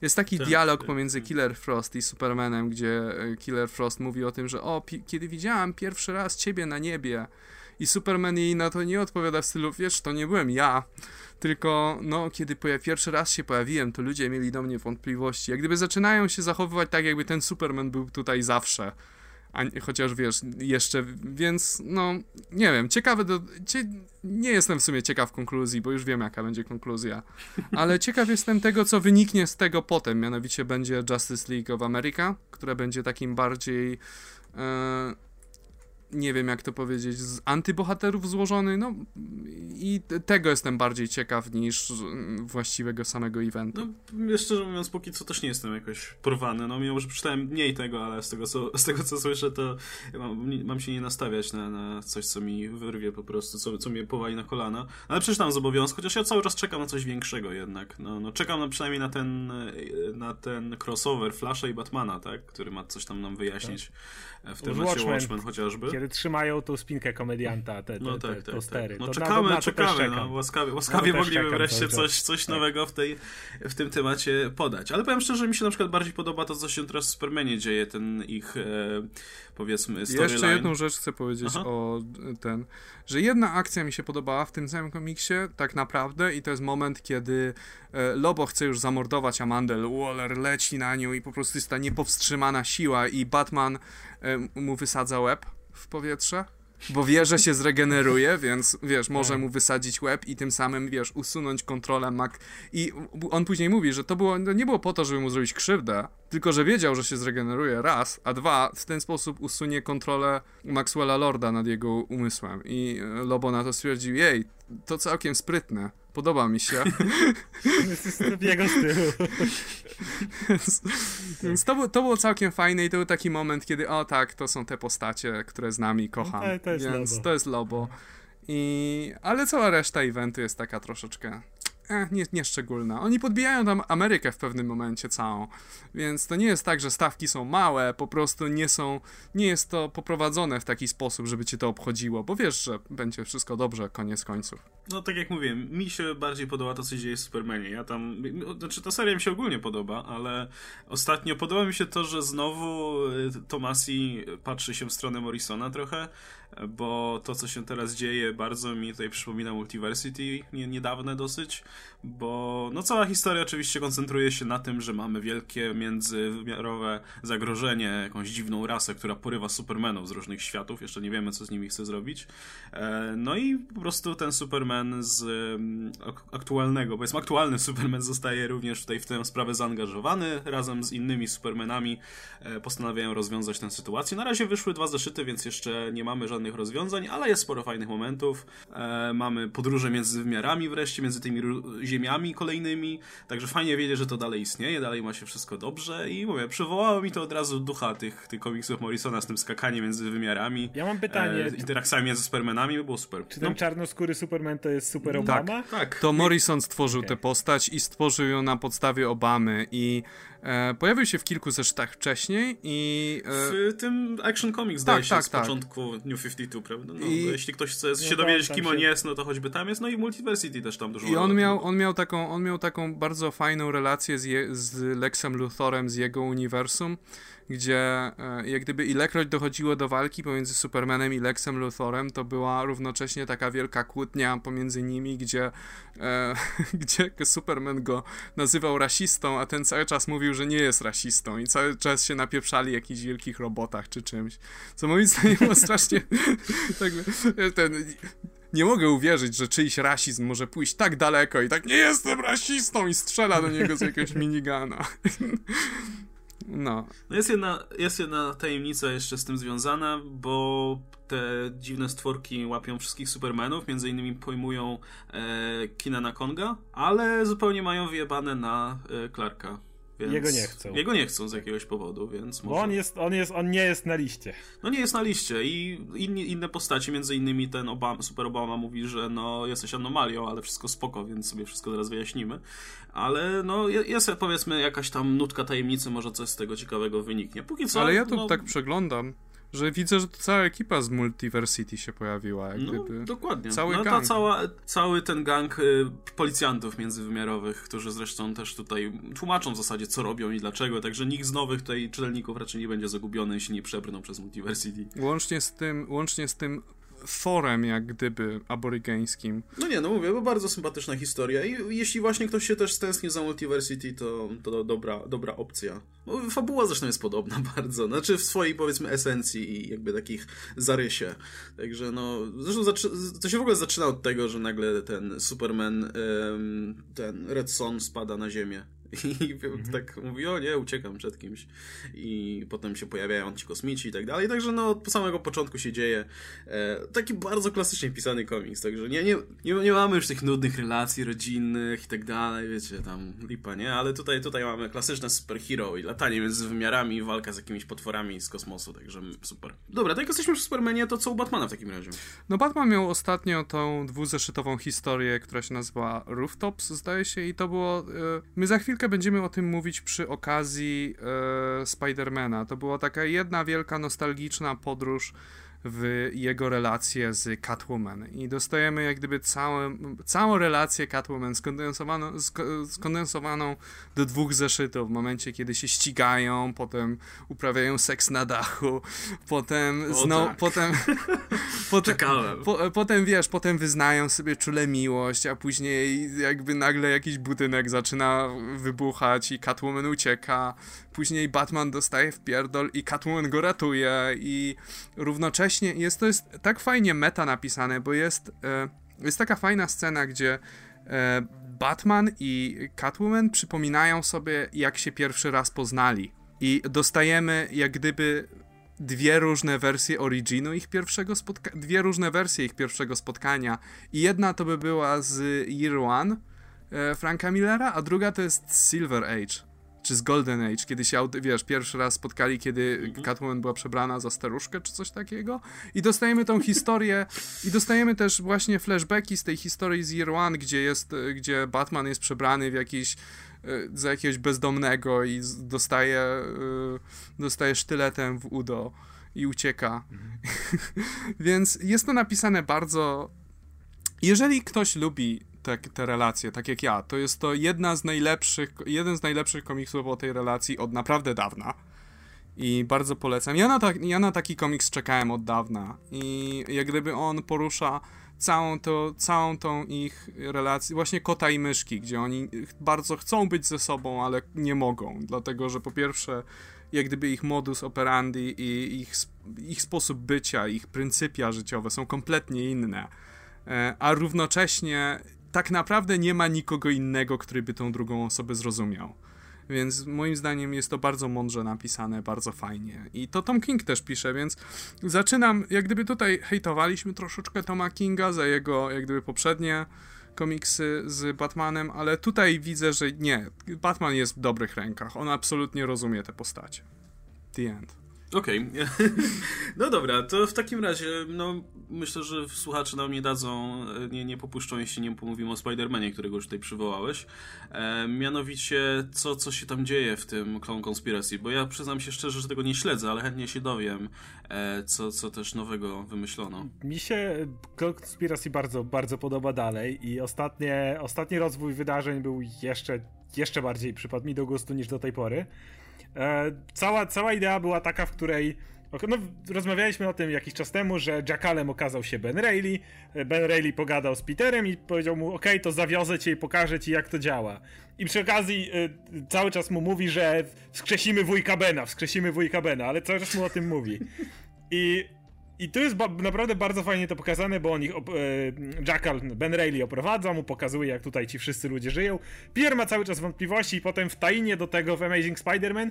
Jest taki tak, dialog tak, pomiędzy tak. Killer Frost i Supermanem, gdzie e, Killer Frost mówi o tym, że o, kiedy widziałam pierwszy raz ciebie na niebie i Superman jej na to nie odpowiada w stylu, wiesz, to nie byłem ja, tylko no, kiedy pierwszy raz się pojawiłem, to ludzie mieli do mnie wątpliwości. Jak gdyby zaczynają się zachowywać tak, jakby ten Superman był tutaj zawsze a, chociaż wiesz, jeszcze, więc no, nie wiem, ciekawe, do, cie, nie jestem w sumie ciekaw konkluzji, bo już wiem jaka będzie konkluzja, ale *laughs* ciekaw jestem tego, co wyniknie z tego potem, mianowicie będzie Justice League of America, które będzie takim bardziej e, nie wiem jak to powiedzieć, z antybohaterów złożony, no i tego jestem bardziej ciekaw niż właściwego samego eventu. No, szczerze mówiąc, póki co też nie jestem jakoś porwany, no mimo, że przeczytałem mniej tego, ale z tego co, z tego, co słyszę, to mam, mam się nie nastawiać na, na coś, co mi wyrwie po prostu, co, co mnie powali na kolana, ale przeczytam z obowiązku, chociaż ja cały czas czekam na coś większego jednak, no, no czekam na, przynajmniej na ten, na ten crossover Flasha i Batmana, tak, który ma coś tam nam wyjaśnić. Tak w tym Watchmen, Watchmen chociażby. Kiedy trzymają tą spinkę komedianta, te, te, no tak, te tak, tostery. Tak. No to czekamy, na, czekamy. No, łaskawie łaskawie no, mogliby wreszcie coś, coś tak. nowego w, tej, w tym temacie podać. Ale powiem szczerze, mi się na przykład bardziej podoba to, co się teraz w Supermanie dzieje, ten ich e, powiedzmy storyline. Jeszcze jedną rzecz chcę powiedzieć Aha. o ten, że jedna akcja mi się podobała w tym samym komiksie, tak naprawdę, i to jest moment, kiedy e, Lobo chce już zamordować Amandę, Waller leci na nią i po prostu jest ta niepowstrzymana siła i Batman e, mu wysadza łeb w powietrze bo wie, że się zregeneruje, więc wiesz, może tak. mu wysadzić łeb i tym samym, wiesz, usunąć kontrolę Mac. I on później mówi, że to było, nie było po to, żeby mu zrobić krzywdę, tylko że wiedział, że się zregeneruje raz, a dwa, w ten sposób usunie kontrolę Maxwella Lorda nad jego umysłem. I e, Lobo na to stwierdził, jej, to całkiem sprytne. Podoba mi się. *laughs* jego stylu. więc, *laughs* to, było, to było całkiem fajne i to był taki moment, kiedy o tak, to są te postacie, które z nami kocham. No, to, jest więc Lobo. to jest Lobo. I, ale cała reszta eventu jest taka troszeczkę eh, nie, nieszczególna. Oni podbijają tam Amerykę w pewnym momencie całą, więc to nie jest tak, że stawki są małe, po prostu nie są, nie jest to poprowadzone w taki sposób, żeby cię to obchodziło, bo wiesz, że będzie wszystko dobrze, koniec końców. No tak jak mówiłem, mi się bardziej podoba to, co dzieje w Supermanie. Ja tam, znaczy ta seria mi się ogólnie podoba, ale ostatnio podoba mi się to, że znowu y, Tomasi patrzy się w stronę Morrisona trochę, bo to, co się teraz dzieje, bardzo mi tutaj przypomina Multiversity, nie, niedawne dosyć, bo no cała historia oczywiście koncentruje się na tym, że mamy wielkie międzywymiarowe zagrożenie, jakąś dziwną rasę, która porywa Supermanów z różnych światów, jeszcze nie wiemy, co z nimi chce zrobić. E, no i po prostu ten Superman z mm, aktualnego, powiedzmy aktualny *laughs* Superman zostaje również tutaj w tę sprawę zaangażowany, razem z innymi Supermanami e, postanawiają rozwiązać tę sytuację. Na razie wyszły dwa zeszyty, więc jeszcze nie mamy żadnych rozwiązań, ale jest sporo fajnych momentów. E, mamy podróże między wymiarami wreszcie, między tymi ziemiami kolejnymi, także fajnie wiedzieć, że to dalej istnieje, dalej ma się wszystko dobrze i mówię, przywołało mi to od razu ducha tych, tych komiksów Morrisona z tym skakaniem między wymiarami. Ja mam pytanie. E, interakcjami między Supermanami, by było super. Czy ten no. czarnoskóry Superman to jest Super Obama? Tak, tak. To Morrison stworzył okay. tę postać i stworzył ją na podstawie Obamy i E, pojawił się w kilku zeszytach wcześniej i... E... W tym Action Comics zdaje tak, się tak, z tak. początku New 52, prawda? No, I... Jeśli ktoś chce się dowiedzieć, kim on jest, no to choćby tam jest, no i Multiversity też tam dużo I on miał, on, miał taką, on miał taką bardzo fajną relację z, je, z Lexem Luthorem, z jego uniwersum, gdzie e, jak gdyby ilekroć dochodziło do walki pomiędzy Supermanem i Lexem Luthorem, to była równocześnie taka wielka kłótnia pomiędzy nimi, gdzie, e, *laughs* gdzie Superman go nazywał rasistą, a ten cały czas mówił, że nie jest rasistą i cały czas się napieprzali jakichś wielkich robotach czy czymś, co moim *laughs* zdaniem było strasznie *laughs* tak, ten, nie mogę uwierzyć, że czyjś rasizm może pójść tak daleko i tak nie jestem rasistą i strzela do niego z jakiegoś minigana. No. no jest, jedna, jest jedna tajemnica jeszcze z tym związana, bo te dziwne stworki łapią wszystkich Supermanów, między innymi pojmują e, Kinana Konga, ale zupełnie mają wyjebane na e, Clarka. Więc jego nie chcą. Jego nie chcą z jakiegoś powodu, więc może... Bo on, jest, on, jest, on nie jest na liście. No nie jest na liście i inni, inne postacie, między innymi ten Obama, Super Obama mówi, że no jesteś anomalią, ale wszystko spoko, więc sobie wszystko zaraz wyjaśnimy. Ale no jest powiedzmy jakaś tam nutka tajemnicy, może coś z tego ciekawego wyniknie. Póki co... Ale ja tu no... tak przeglądam że widzę, że to cała ekipa z Multiversity się pojawiła. Jak no, gdyby. dokładnie. Cały no, gang. Ta cała, cały ten gang y, policjantów międzywymiarowych, którzy zresztą też tutaj tłumaczą w zasadzie, co robią i dlaczego, także nikt z nowych tutaj czytelników raczej nie będzie zagubiony, jeśli nie przebrną przez Multiversity. Łącznie z tym, łącznie z tym forem, jak gdyby, aborygeńskim. No nie, no mówię, bo bardzo sympatyczna historia i jeśli właśnie ktoś się też stęskni za Multiversity, to, to dobra, dobra opcja. No, fabuła zresztą jest podobna *laughs* bardzo, znaczy w swojej powiedzmy esencji i jakby takich zarysie. Także no, zresztą to się w ogóle zaczyna od tego, że nagle ten Superman, ten Red Son spada na ziemię i mhm. tak mówi, o nie, uciekam przed kimś. I potem się pojawiają ci kosmici i tak dalej. Także no, od samego początku się dzieje. E, taki bardzo klasycznie pisany komiks. Także nie, nie, nie, nie, mamy już tych nudnych relacji rodzinnych i tak dalej, wiecie, tam lipa, nie? Ale tutaj, tutaj mamy klasyczne superhero i latanie między wymiarami i walka z jakimiś potworami z kosmosu, także super. Dobra, tak jak jesteśmy w Supermanie, to co u Batmana w takim razie? No Batman miał ostatnio tą dwuzeszytową historię, która się nazywa Rooftops, zdaje się, i to było... E, my za chwilę chwilkę będziemy o tym mówić przy okazji e, Spidermana. To była taka jedna wielka nostalgiczna podróż w jego relację z Catwoman. I dostajemy jak gdyby całe, całą relację Catwoman skondensowaną, skondensowaną do dwóch zeszytów. W momencie, kiedy się ścigają, potem uprawiają seks na dachu, potem znowu, tak. potem *laughs* potem, po, potem wiesz, potem wyznają sobie czule miłość, a później jakby nagle jakiś budynek zaczyna wybuchać i Catwoman ucieka, później Batman dostaje w pierdol i Catwoman go ratuje i równocześnie jest to jest tak fajnie meta napisane, bo jest, e, jest taka fajna scena, gdzie e, Batman i Catwoman przypominają sobie, jak się pierwszy raz poznali. I dostajemy jak gdyby dwie różne wersje originu ich pierwszego spotkania, dwie różne wersje ich pierwszego spotkania. I jedna to by była z Year One e, Franka Millera, a druga to jest Silver Age czy z Golden Age, kiedy się, wiesz, pierwszy raz spotkali, kiedy mhm. Catwoman była przebrana za staruszkę, czy coś takiego. I dostajemy tą historię, i dostajemy też właśnie flashbacki z tej historii z Year One, gdzie jest, gdzie Batman jest przebrany w jakiś e, za jakiegoś bezdomnego i dostaje, e, dostaje sztyletem w udo i ucieka. Mhm. *laughs* Więc jest to napisane bardzo. Jeżeli ktoś lubi te, te relacje, tak jak ja, to jest to jedna z najlepszych, jeden z najlepszych komiksów o tej relacji od naprawdę dawna. I bardzo polecam. Ja na, ta, ja na taki komiks czekałem od dawna. I jak gdyby on porusza całą, to, całą tą ich relację, właśnie kota i myszki, gdzie oni bardzo chcą być ze sobą, ale nie mogą. Dlatego, że po pierwsze jak gdyby ich modus operandi i ich, ich sposób bycia, ich pryncypia życiowe są kompletnie inne. E, a równocześnie tak naprawdę nie ma nikogo innego, który by tą drugą osobę zrozumiał. Więc moim zdaniem jest to bardzo mądrze napisane, bardzo fajnie. I to Tom King też pisze, więc zaczynam, jak gdyby tutaj hejtowaliśmy troszeczkę Toma Kinga za jego, jak gdyby poprzednie komiksy z Batmanem, ale tutaj widzę, że nie. Batman jest w dobrych rękach. On absolutnie rozumie te postacie. The end. Okej. Okay. *laughs* No dobra, to w takim razie, no myślę, że słuchacze nam nie dadzą, nie, nie popuszczą, jeśli nie pomówimy o Spider-Manie, którego już tutaj przywołałeś. E, mianowicie, co, co się tam dzieje w tym Clone Conspiracy, bo ja przyznam się szczerze, że tego nie śledzę, ale chętnie się dowiem, e, co, co też nowego wymyślono. Mi się Clone Conspiracy bardzo, bardzo podoba dalej i ostatnie, ostatni rozwój wydarzeń był jeszcze, jeszcze bardziej przypadł mi do gustu niż do tej pory. E, cała, cała idea była taka, w której no, rozmawialiśmy o tym jakiś czas temu, że Jackalem okazał się Ben Reilly. E, ben Reilly pogadał z Peterem i powiedział mu: OK, to zawiozę cię i pokażę ci, jak to działa. I przy okazji y, cały czas mu mówi, że wskrzesimy wujka Bena, wskrzesimy wujka Bena, ale cały czas mu o tym mówi. I i tu jest ba naprawdę bardzo fajnie to pokazane, bo on ich, e, Jackal, Ben Reilly oprowadza, mu pokazuje, jak tutaj ci wszyscy ludzie żyją. Peter ma cały czas wątpliwości i potem w tainie do tego w Amazing Spider-Man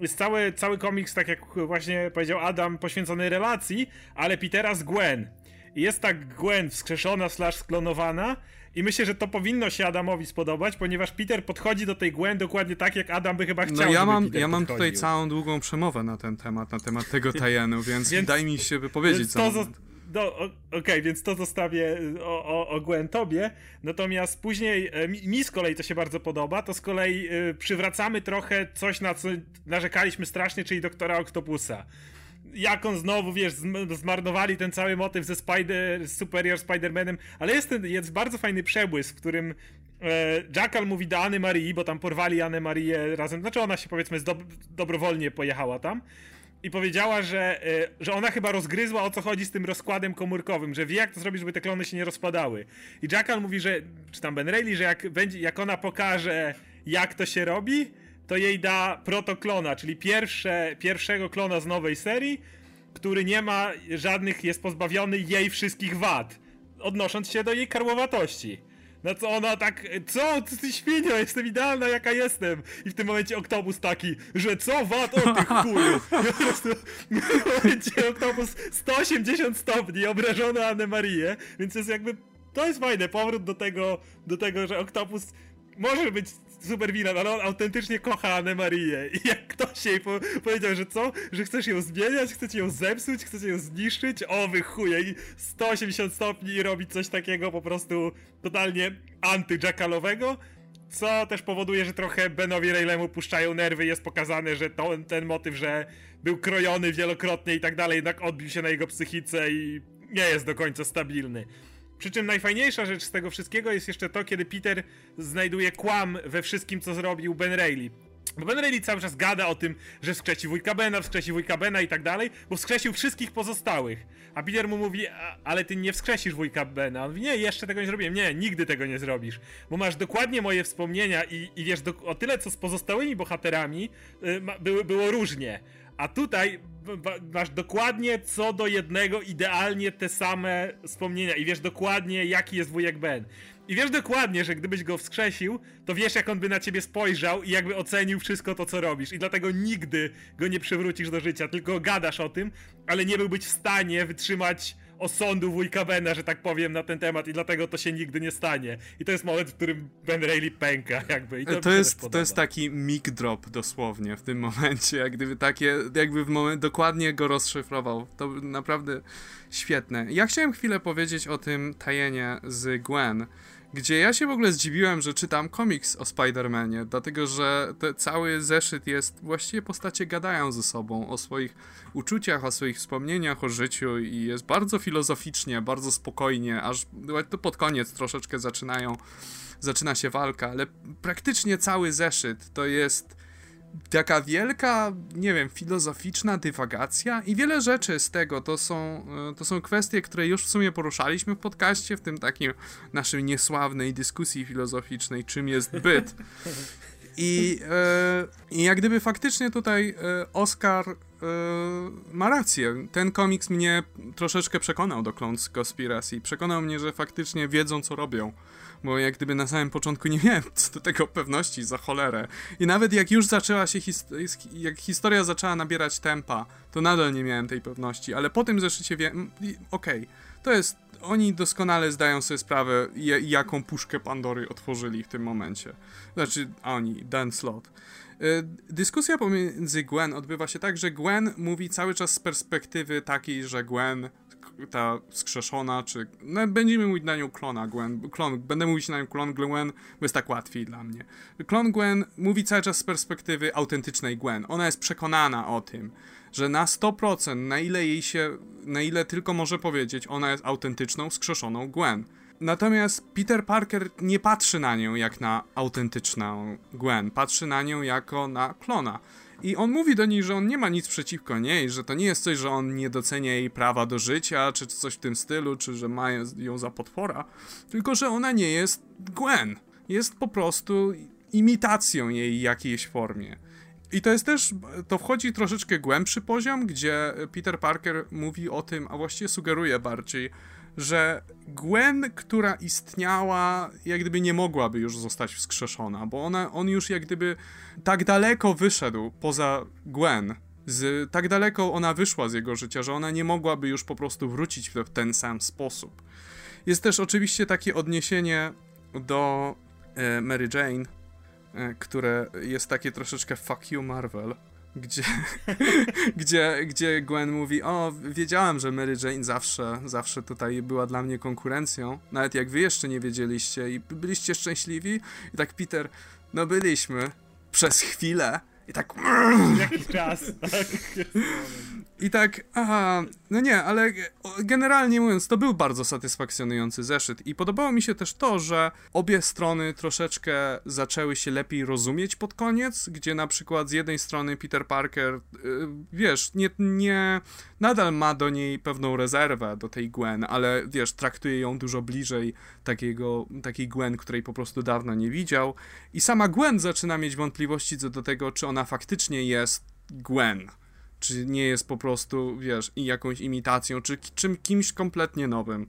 jest cały, cały komiks, tak jak właśnie powiedział Adam, poświęcony relacji, ale Petera z Gwen. Jest tak Gwen wskrzeszona slash sklonowana i myślę, że to powinno się Adamowi spodobać, ponieważ Peter podchodzi do tej Gwen dokładnie tak, jak Adam by chyba no chciał. No ja mam, ja mam tutaj całą długą przemowę na ten temat, na temat tego tajenu, *laughs* więc, więc daj mi się wypowiedzieć. To no, Okej, okay, więc to zostawię o, o, o Gwen tobie. Natomiast później e, mi, mi, z kolei to się bardzo podoba. To z kolei y, przywracamy trochę coś, na co narzekaliśmy strasznie, czyli doktora Octopusa jak on znowu, wiesz, zmarnowali ten cały motyw ze Spider, Superior Spider-Manem, ale jest, ten, jest bardzo fajny przebłysk, w którym e, Jackal mówi do Anny Marii, bo tam porwali Annę Marię razem, znaczy ona się powiedzmy do, dobrowolnie pojechała tam i powiedziała, że, e, że ona chyba rozgryzła o co chodzi z tym rozkładem komórkowym, że wie jak to zrobić, żeby te klony się nie rozpadały. I Jackal mówi, że, czy tam Ben Reilly, że jak, będzie, jak ona pokaże jak to się robi, to jej da protoklona, czyli pierwsze, pierwszego klona z nowej serii, który nie ma żadnych, jest pozbawiony jej wszystkich wad, odnosząc się do jej karłowatości. No co ona tak, co, ty świnio, jestem idealna jaka jestem. I w tym momencie Oktopus taki, że co, wad, o ty chuju. I w tym momencie Oktopus 180 stopni, obrażony Anę Marię, więc jest jakby, to jest fajne, powrót do tego, do tego, że Oktopus może być super wilan, ale on autentycznie kocha Anę Marię. I jak ktoś jej po powiedział, że co? Że chcesz ją zmieniać, chcecie ją zepsuć, chcecie ją zniszczyć? O, wy chuje. I 180 stopni i robić coś takiego po prostu totalnie anty-jackalowego. Co też powoduje, że trochę Benowi Raylemu puszczają nerwy. Jest pokazane, że to, ten motyw, że był krojony wielokrotnie i tak dalej, jednak odbił się na jego psychice i nie jest do końca stabilny. Przy czym najfajniejsza rzecz z tego wszystkiego jest jeszcze to, kiedy Peter znajduje kłam we wszystkim, co zrobił Ben Reilly. Bo Ben Reilly cały czas gada o tym, że wskrzesi wujka Bena, wskrzesi wujka Bena i tak dalej, bo wskrzesił wszystkich pozostałych. A Peter mu mówi, ale ty nie wskrzesisz wujka Bena. On mówi, nie, jeszcze tego nie zrobiłem. Nie, nigdy tego nie zrobisz. Bo masz dokładnie moje wspomnienia i, i wiesz, o tyle co z pozostałymi bohaterami y, były, było różnie. A tutaj masz dokładnie co do jednego idealnie te same wspomnienia i wiesz dokładnie jaki jest wujek Ben. I wiesz dokładnie, że gdybyś go wskrzesił, to wiesz jak on by na ciebie spojrzał i jakby ocenił wszystko to co robisz. I dlatego nigdy go nie przywrócisz do życia, tylko gadasz o tym, ale nie byłbyś w stanie wytrzymać osądu wujka Bena, że tak powiem, na ten temat i dlatego to się nigdy nie stanie. I to jest moment, w którym Ben Reilly pęka *laughs* jakby. I to, to jest, to jest taki mic drop dosłownie w tym *laughs* momencie, jak gdyby takie, jakby w moment dokładnie go rozszyfrował. To naprawdę świetne. Ja chciałem chwilę powiedzieć o tym tajenie z Gwen, gdzie ja się w ogóle zdziwiłem, że czytam komiks o Spider-Manie, dlatego że cały zeszyt jest, właściwie postacie gadają ze sobą o swoich uczuciach, o swoich wspomnieniach o życiu i jest bardzo filozoficznie, bardzo spokojnie, aż to pod koniec troszeczkę zaczynają, zaczyna się walka, ale praktycznie cały zeszyt to jest taka wielka, nie wiem, filozoficzna dywagacja i wiele rzeczy z tego to są, e, to są kwestie, które już w sumie poruszaliśmy w podcaście, w tym takiej naszej niesławnej dyskusji filozoficznej, czym jest byt. I, e, jak gdyby faktycznie tutaj e, Oscar e, ma rację. Ten komiks mnie troszeczkę przekonał do Clones Conspiracy. Przekonał mnie, że faktycznie wiedzą, co robią bo jak gdyby na samym początku nie miałem *laughs* co do tego pewności za cholerę. I nawet jak już zaczęła się, his jak historia zaczęła nabierać tempa, to nadal nie miałem tej pewności, ale po tym zeszycie wiem, okej, okay, to jest, oni doskonale zdają sobie sprawę, jaką puszkę Pandory otworzyli w tym momencie. Znaczy, oni, Dan Slot. Y, dyskusja pomiędzy Gwen odbywa się tak, że Gwen mówi cały czas z perspektywy takiej, że Gwen ta skrzeszona, czy... No, będziemy mówić na nią klona Gwen. Klon, będę mówić na nią klon Gwen, bo jest tak łatwiej dla mnie. Klon Gwen mówi cały czas z perspektywy autentycznej Gwen. Ona jest przekonana o tym, że na 100%, na ile jej się, na ile tylko może powiedzieć, ona jest autentyczną, skrzeszoną Gwen. Natomiast Peter Parker nie patrzy na nią jak na autentyczną Gwen, patrzy na nią jako na klona. I on mówi do niej, że on nie ma nic przeciwko niej, że to nie jest coś, że on nie docenia jej prawa do życia, czy coś w tym stylu, czy że ma ją za potwora, tylko że ona nie jest Gwen. Jest po prostu imitacją jej jakiejś formie. I to jest też, to wchodzi troszeczkę głębszy poziom, gdzie Peter Parker mówi o tym, a właściwie sugeruje bardziej, że Gwen, która istniała, jak gdyby nie mogłaby już zostać wskrzeszona, bo ona, on już jak gdyby tak daleko wyszedł poza Gwen, z, tak daleko ona wyszła z jego życia, że ona nie mogłaby już po prostu wrócić w ten sam sposób. Jest też oczywiście takie odniesienie do e, Mary Jane, e, które jest takie troszeczkę fuck you Marvel, gdzie, *laughs* gdzie, gdzie Gwen mówi, o, wiedziałem, że Mary Jane zawsze, zawsze tutaj była dla mnie konkurencją, nawet jak wy jeszcze nie wiedzieliście i byliście szczęśliwi. I tak Peter, no byliśmy przez chwilę, i tak. Jakiś czas, tak. I tak, aha, no nie, ale generalnie mówiąc, to był bardzo satysfakcjonujący zeszyt. I podobało mi się też to, że obie strony troszeczkę zaczęły się lepiej rozumieć pod koniec, gdzie na przykład z jednej strony Peter Parker, y, wiesz, nie, nie, nadal ma do niej pewną rezerwę, do tej Gwen, ale wiesz, traktuje ją dużo bliżej takiego, takiej Gwen, której po prostu dawno nie widział. I sama Gwen zaczyna mieć wątpliwości co do tego, czy ona faktycznie jest Gwen czy nie jest po prostu, wiesz, jakąś imitacją, czy czym, kimś kompletnie nowym.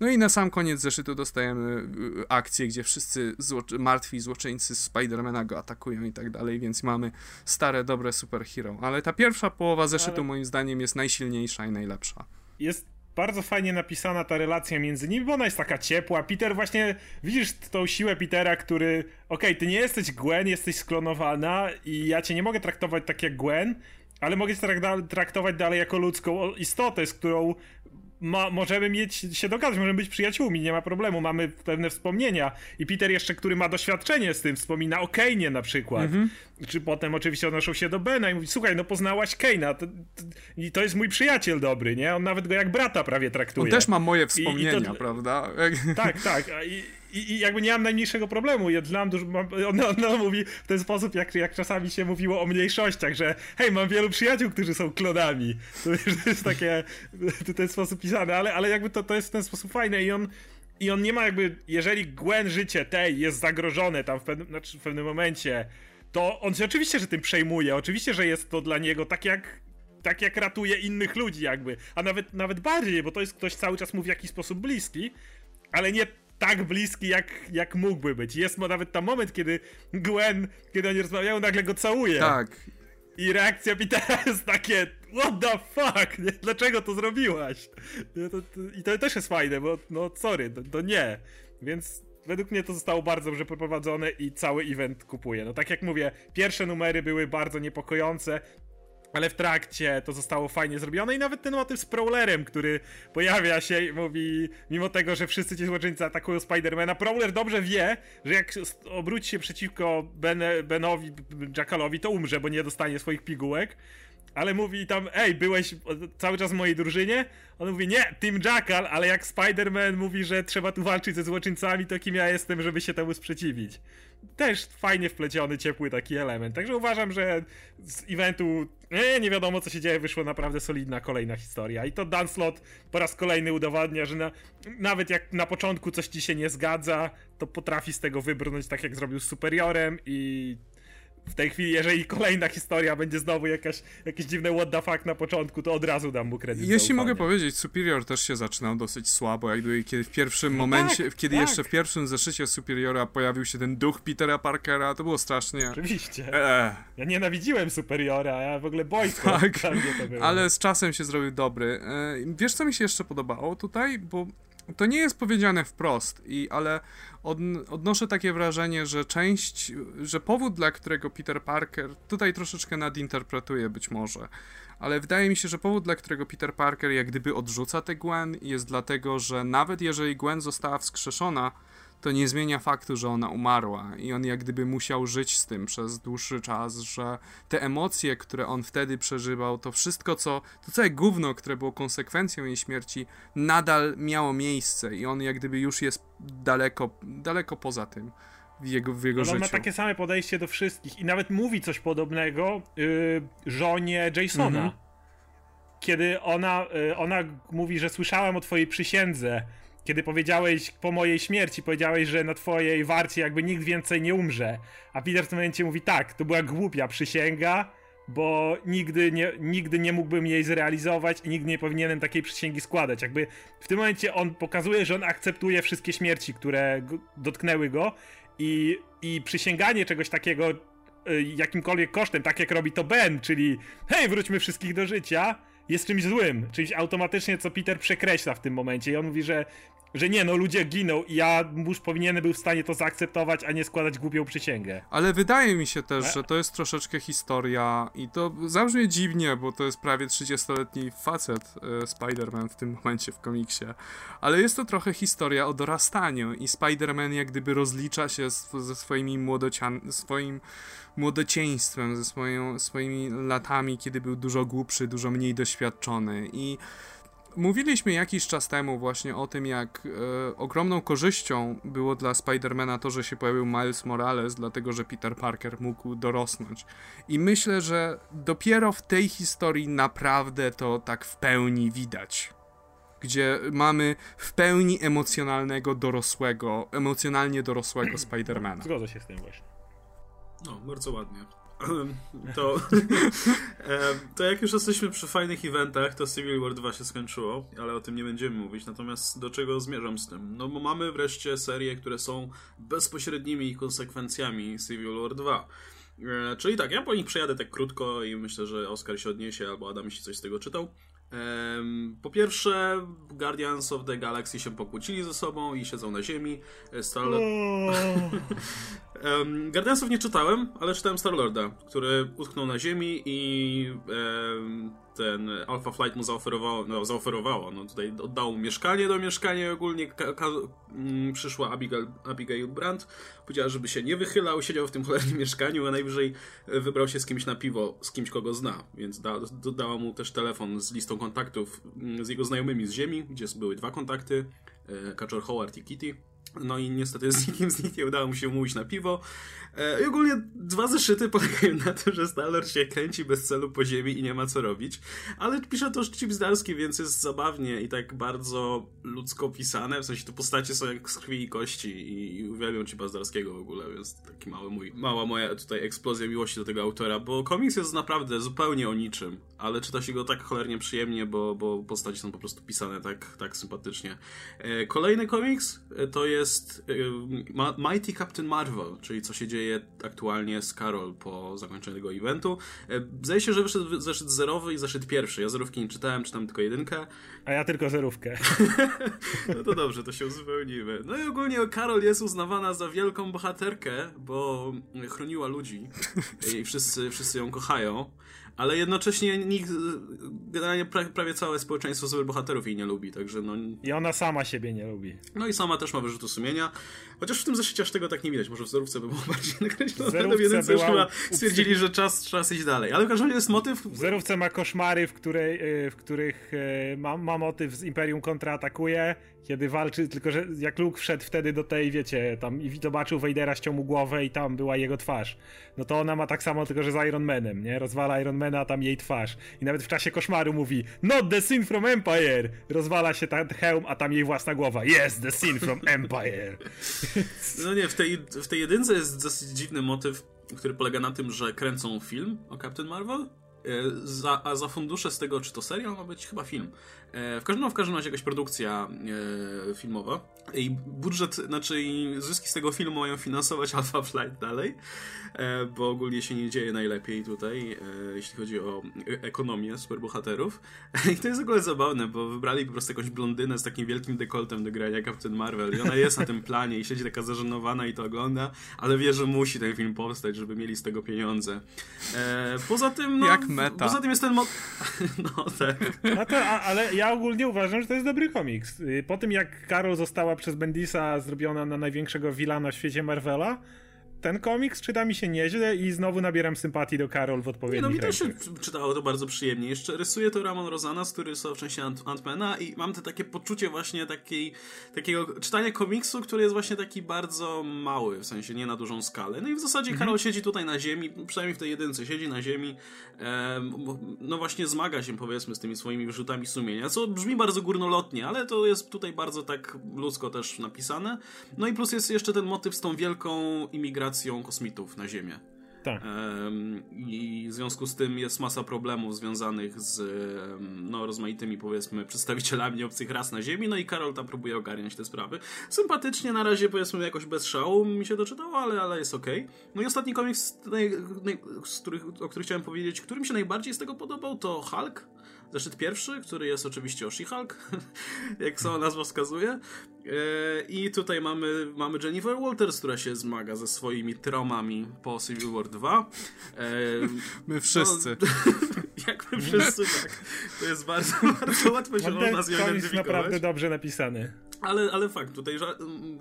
No i na sam koniec zeszytu dostajemy y, akcję, gdzie wszyscy zło martwi złoczyńcy Spidermana go atakują i tak dalej, więc mamy stare, dobre superhero. Ale ta pierwsza połowa zeszytu Ale... moim zdaniem jest najsilniejsza i najlepsza. Jest bardzo fajnie napisana ta relacja między nimi, bo ona jest taka ciepła. Peter właśnie, widzisz tą siłę Petera, który, okej, okay, ty nie jesteś Gwen, jesteś sklonowana i ja cię nie mogę traktować tak jak Gwen, ale mogę cię traktować dalej jako ludzką istotę, z którą ma, możemy mieć, się dogadać, możemy być przyjaciółmi, nie ma problemu, mamy pewne wspomnienia. I Peter jeszcze, który ma doświadczenie z tym, wspomina o Kane'ie na przykład. -hmm. Czy potem oczywiście odnoszą się do Bena i mówi, słuchaj, no poznałaś Kane'a, to, to, i to jest mój przyjaciel dobry, nie? On nawet go jak brata prawie traktuje. On też ma moje wspomnienia, I, i to, prawda? Tak, tak. I, i, I, jakby nie mam najmniejszego problemu. Ja znam dużo, mam, ona, mówi w ten sposób, jak, jak czasami się mówiło o mniejszościach, że hej, mam wielu przyjaciół, którzy są klonami. To, to jest takie, to ten sposób pisane, ale, ale jakby to, to jest w ten sposób fajne i on i on nie ma jakby, jeżeli Gwen życie tej jest zagrożone tam w pewnym, znaczy w pewnym momencie, to on się oczywiście, że tym przejmuje, oczywiście, że jest to dla niego tak jak tak jak ratuje innych ludzi jakby, a nawet, nawet bardziej, bo to jest ktoś cały czas mówi w jakiś sposób bliski, ale nie tak bliski, jak, jak mógłby być. Jest mu nawet tam moment, kiedy Gwen, kiedy oni rozmawiają, nagle go całuje. Tak. I reakcja Petera *laughs* jest takie, what the fuck, nie? dlaczego to zrobiłaś? I to też jest fajne, bo no sorry, to, to nie. Więc według mnie to zostało bardzo dobrze poprowadzone i cały event kupuje. No tak jak mówię, pierwsze numery były bardzo niepokojące, ale w trakcie to zostało fajnie zrobione i nawet ten motyw z Prowlerem, który pojawia się i mówi, mimo tego, że wszyscy ci złoczyńcy atakują Spidermana, Prowler dobrze wie, że jak obróci się przeciwko ben, Benowi, Jackalowi, to umrze, bo nie dostanie swoich pigułek ale mówi tam, ej, byłeś cały czas w mojej drużynie? On mówi, nie, Team Jackal, ale jak Spider-Man mówi, że trzeba tu walczyć ze złoczyńcami, to kim ja jestem, żeby się temu sprzeciwić. Też fajnie wpleciony, ciepły taki element. Także uważam, że z eventu nie, nie wiadomo co się dzieje, wyszła naprawdę solidna kolejna historia. I to Dan Slot po raz kolejny udowadnia, że na, nawet jak na początku coś ci się nie zgadza, to potrafi z tego wybrnąć tak jak zrobił z Superiorem i w tej chwili, jeżeli kolejna historia będzie znowu jakaś, jakieś dziwne what the fuck na początku, to od razu dam mu kredyt. Jeśli mogę powiedzieć, Superior też się zaczynał dosyć słabo, jakby kiedy w pierwszym no momencie, tak, kiedy tak. jeszcze w pierwszym zeszycie Superiora pojawił się ten duch Petera Parkera, to było strasznie. Oczywiście. Eee. Ja nienawidziłem Superiora, ja w ogóle bojko. Tak, ale z czasem się zrobił dobry. E, wiesz, co mi się jeszcze podobało tutaj? Bo to nie jest powiedziane wprost, i, ale od, odnoszę takie wrażenie, że część, że powód, dla którego Peter Parker, tutaj troszeczkę nadinterpretuje być może, ale wydaje mi się, że powód, dla którego Peter Parker jak gdyby odrzuca tę Gwen, jest dlatego, że nawet jeżeli Gwen została wskrzeszona, to nie zmienia faktu, że ona umarła i on jak gdyby musiał żyć z tym przez dłuższy czas, że te emocje, które on wtedy przeżywał, to wszystko, co, to całe gówno, które było konsekwencją jej śmierci, nadal miało miejsce i on jak gdyby już jest daleko, daleko poza tym w jego, w jego no, życiu. On ma takie same podejście do wszystkich i nawet mówi coś podobnego yy, żonie Jasona. Mhm. Kiedy ona, yy, ona mówi, że słyszałam o twojej przysiędze, kiedy powiedziałeś po mojej śmierci, powiedziałeś, że na twojej warcie jakby nikt więcej nie umrze. A Peter w tym momencie mówi tak, to była głupia przysięga, bo nigdy nie, nigdy nie mógłbym jej zrealizować i nigdy nie powinienem takiej przysięgi składać. Jakby w tym momencie on pokazuje, że on akceptuje wszystkie śmierci, które dotknęły go i, i przysięganie czegoś takiego y, jakimkolwiek kosztem, tak jak robi to Ben, czyli hej, wróćmy wszystkich do życia, jest czymś złym, czymś automatycznie, co Peter przekreśla w tym momencie. I on mówi, że że nie, no ludzie giną i ja już powinienem był w stanie to zaakceptować, a nie składać głupią przysięgę. Ale wydaje mi się też, że to jest troszeczkę historia i to zabrzmie dziwnie, bo to jest prawie 30-letni facet e, Spider-Man w tym momencie w komiksie, ale jest to trochę historia o dorastaniu i Spider-Man jak gdyby rozlicza się z, ze swoimi młodocian... swoim młodocieństwem, ze swoją, swoimi latami, kiedy był dużo głupszy, dużo mniej doświadczony i Mówiliśmy jakiś czas temu właśnie o tym, jak e, ogromną korzyścią było dla Spidermana to, że się pojawił Miles Morales, dlatego że Peter Parker mógł dorosnąć. I myślę, że dopiero w tej historii naprawdę to tak w pełni widać. Gdzie mamy w pełni emocjonalnego, dorosłego, emocjonalnie dorosłego Spidermana. Zgodzę się z tym właśnie. No, bardzo ładnie. *clears throat* To, to jak już jesteśmy przy fajnych eventach, to Civil War 2 się skończyło, ale o tym nie będziemy mówić. Natomiast do czego zmierzam z tym? No bo mamy wreszcie serie, które są bezpośrednimi konsekwencjami Civil War 2. E, czyli tak, ja po nich przejadę tak krótko i myślę, że Oscar się odniesie, albo Adam jeśli coś z tego czytał. Po pierwsze, Guardians of the Galaxy się pokłócili ze sobą i siedzą na ziemi. E, Star-Lord... *laughs* um, Guardiansów nie czytałem, ale czytałem Star-Lorda, który utknął na ziemi i um, ten Alpha Flight mu zaoferowało, no, zaoferowało, no tutaj oddało mu mieszkanie do mieszkania ogólnie mm, przyszła Abigail, Abigail Brandt, powiedziała, żeby się nie wychylał, siedział w tym cholernym mieszkaniu, a najwyżej wybrał się z kimś na piwo, z kimś, kogo zna, więc da, dodała mu też telefon z listą kontaktów mm, z jego znajomymi z ziemi, gdzie były dwa kontakty, e, Kaczor Howard i Kitty. No i niestety z nikim z nich nie udało mu się umówić na piwo. E, I ogólnie dwa zeszyty polegają na tym, że Staller się kręci bez celu po ziemi i nie ma co robić. Ale pisze to Chip Zdarski, więc jest zabawnie i tak bardzo ludzko pisane. W sensie te postacie są jak z krwi i kości i uwielbiam Chipa Zdarskiego w ogóle, więc taki mały mój, mała moja tutaj eksplozja miłości do tego autora, bo komiks jest naprawdę zupełnie o niczym, ale czyta się go tak cholernie przyjemnie, bo, bo postacie są po prostu pisane tak, tak sympatycznie. E, kolejny komiks e, to jest Mighty Captain Marvel, czyli co się dzieje aktualnie z Carol po zakończeniu tego eventu. E, zdaje się, że wyszedł zeszyt zerowy i zeszyt pierwszy. Ja zerówki nie czytałem, czytam tylko jedynkę. A ja tylko zerówkę. *laughs* no to dobrze, to się uzupełnimy. No i ogólnie Carol jest uznawana za wielką bohaterkę, bo chroniła ludzi *laughs* i wszyscy, wszyscy ją kochają ale jednocześnie nikt, generalnie prawie całe społeczeństwo superbohaterów jej nie lubi, także no... I ona sama siebie nie lubi. No i sama też ma wyrzutu sumienia, chociaż w tym zeszycie aż tego tak nie widać, może w zerówce by było *laughs* bardziej nakreślone, więc już chyba stwierdzili, że czas, czas iść dalej, ale w każdym razie jest motyw... W zerówce ma koszmary, w, której, y, w których y, ma, ma motyw z Imperium kontraatakuje, kiedy walczy, tylko że jak Luke wszedł wtedy do tej, wiecie, tam i zobaczył Vadera, ściął mu głowę i tam była jego twarz. No to ona ma tak samo, tylko że z Iron Manem, nie? Rozwala Iron Mana, a tam jej twarz. I nawet w czasie koszmaru mówi Not the sin from Empire! Rozwala się ten hełm, a tam jej własna głowa. Yes, the sin from Empire! *laughs* no nie, w tej, w tej jedynce jest dosyć dziwny motyw, który polega na tym, że kręcą film o Captain Marvel, e, za, a za fundusze z tego, czy to serial ma być, chyba film, w każdym, no, w każdym razie jakaś produkcja e, filmowa i budżet, znaczy zyski z tego filmu mają finansować *laughs* Alpha Flight dalej, e, bo ogólnie się nie dzieje najlepiej tutaj, jeśli chodzi o ekonomię superbohaterów. *laughs* I to jest w ogóle zabawne, bo wybrali po prostu jakąś blondynę z takim wielkim dekoltem do grania Captain Marvel i ona jest na tym planie i siedzi taka zażenowana i to ogląda, ale wie, że musi ten film powstać, żeby mieli z tego pieniądze. Poza tym, no, Jak meta. Poza tym jest ten... Mo- *laughs* no tak. No to, ale ja ogólnie uważam, że to jest dobry komiks. Y, po tym jak Carol została przez Bendisa zrobiona na największego vilana w świecie Marvela, ten komiks czyta mi się nieźle i znowu nabieram sympatii do Carol w odpowiednich Nie, no mi też się czytało to bardzo przyjemnie. Jeszcze rysuje to Ramon Rosanas, który jest w części Ant Antmana i mam te takie poczucie właśnie takiej, takiego czytania komiksu, który jest właśnie taki bardzo mały, w sensie nie na dużą skalę. No i w zasadzie mhm. Karol siedzi tutaj na ziemi, przynajmniej w tej jedynce siedzi na ziemi, no właśnie zmaga się powiedzmy z tymi swoimi wyrzutami sumienia, co brzmi bardzo górnolotnie, ale to jest tutaj bardzo tak ludzko też napisane. No i plus jest jeszcze ten motyw z tą wielką imigracją migracją kosmitów na Ziemię. Tak. I w związku z tym jest masa problemów związanych z no, rozmaitymi, powiedzmy, przedstawicielami obcych ras na Ziemi, no i Karol tam próbuje ogarniać te sprawy. Sympatycznie, na razie, powiedzmy, jakoś bez szału mi się doczytało, ale, ale jest okej. Okay. No i ostatni komiks, z których, o którym chciałem powiedzieć, który mi się najbardziej z tego podobał, to Hulk. Zeszyt pierwszy, który jest oczywiście o She-Hulk, *laughs* jak sama nazwa wskazuje. E, I tutaj mamy, mamy Jennifer Walters, która się zmaga ze swoimi traumami po Civil War 2. E, my wszyscy. No, *laughs* *laughs* jak my wszyscy, tak. To jest bardzo, *laughs* bardzo łatwo się no, nas jest naprawdę dobrze napisany. Ale, ale fakt, tutaj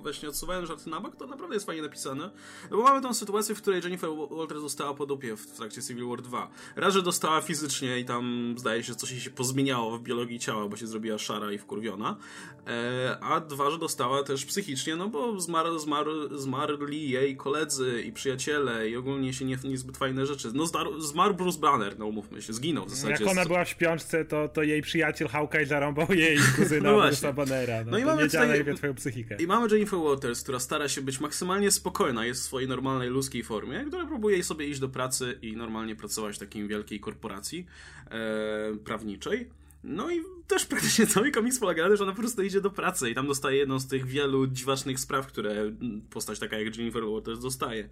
właśnie odsuwając żarty na bok, to naprawdę jest fajnie napisane. No bo mamy tą sytuację, w której Jennifer Walters została po dupie w trakcie Civil War 2. Raz, że dostała fizycznie i tam zdaje się coś się pozmieniało w biologii ciała, bo się zrobiła szara i wkurwiona. E, a dwa, że dostała też psychicznie, no bo zmarł, zmarł, zmarli jej koledzy i przyjaciele i ogólnie się nie, niezbyt fajne rzeczy. No zmarł, zmarł Bruce Banner, no umówmy się, zginął w zasadzie. Jak ona była w śpiączce, to, to jej przyjaciel Hawkeye zarąbał jej *laughs* kuzyna no Bruce'a Bannera. No, no i mamy tutaj, twoją psychikę. I mamy Jennifer Waters, która stara się być maksymalnie spokojna, jest w swojej normalnej, ludzkiej formie, która próbuje sobie iść do pracy i normalnie pracować w takiej wielkiej korporacji e, prawniczej. No i też praktycznie cały komiks polega na tym, że ona po prostu idzie do pracy i tam dostaje jedną z tych wielu dziwacznych spraw, które postać taka jak Jennifer Waters dostaje.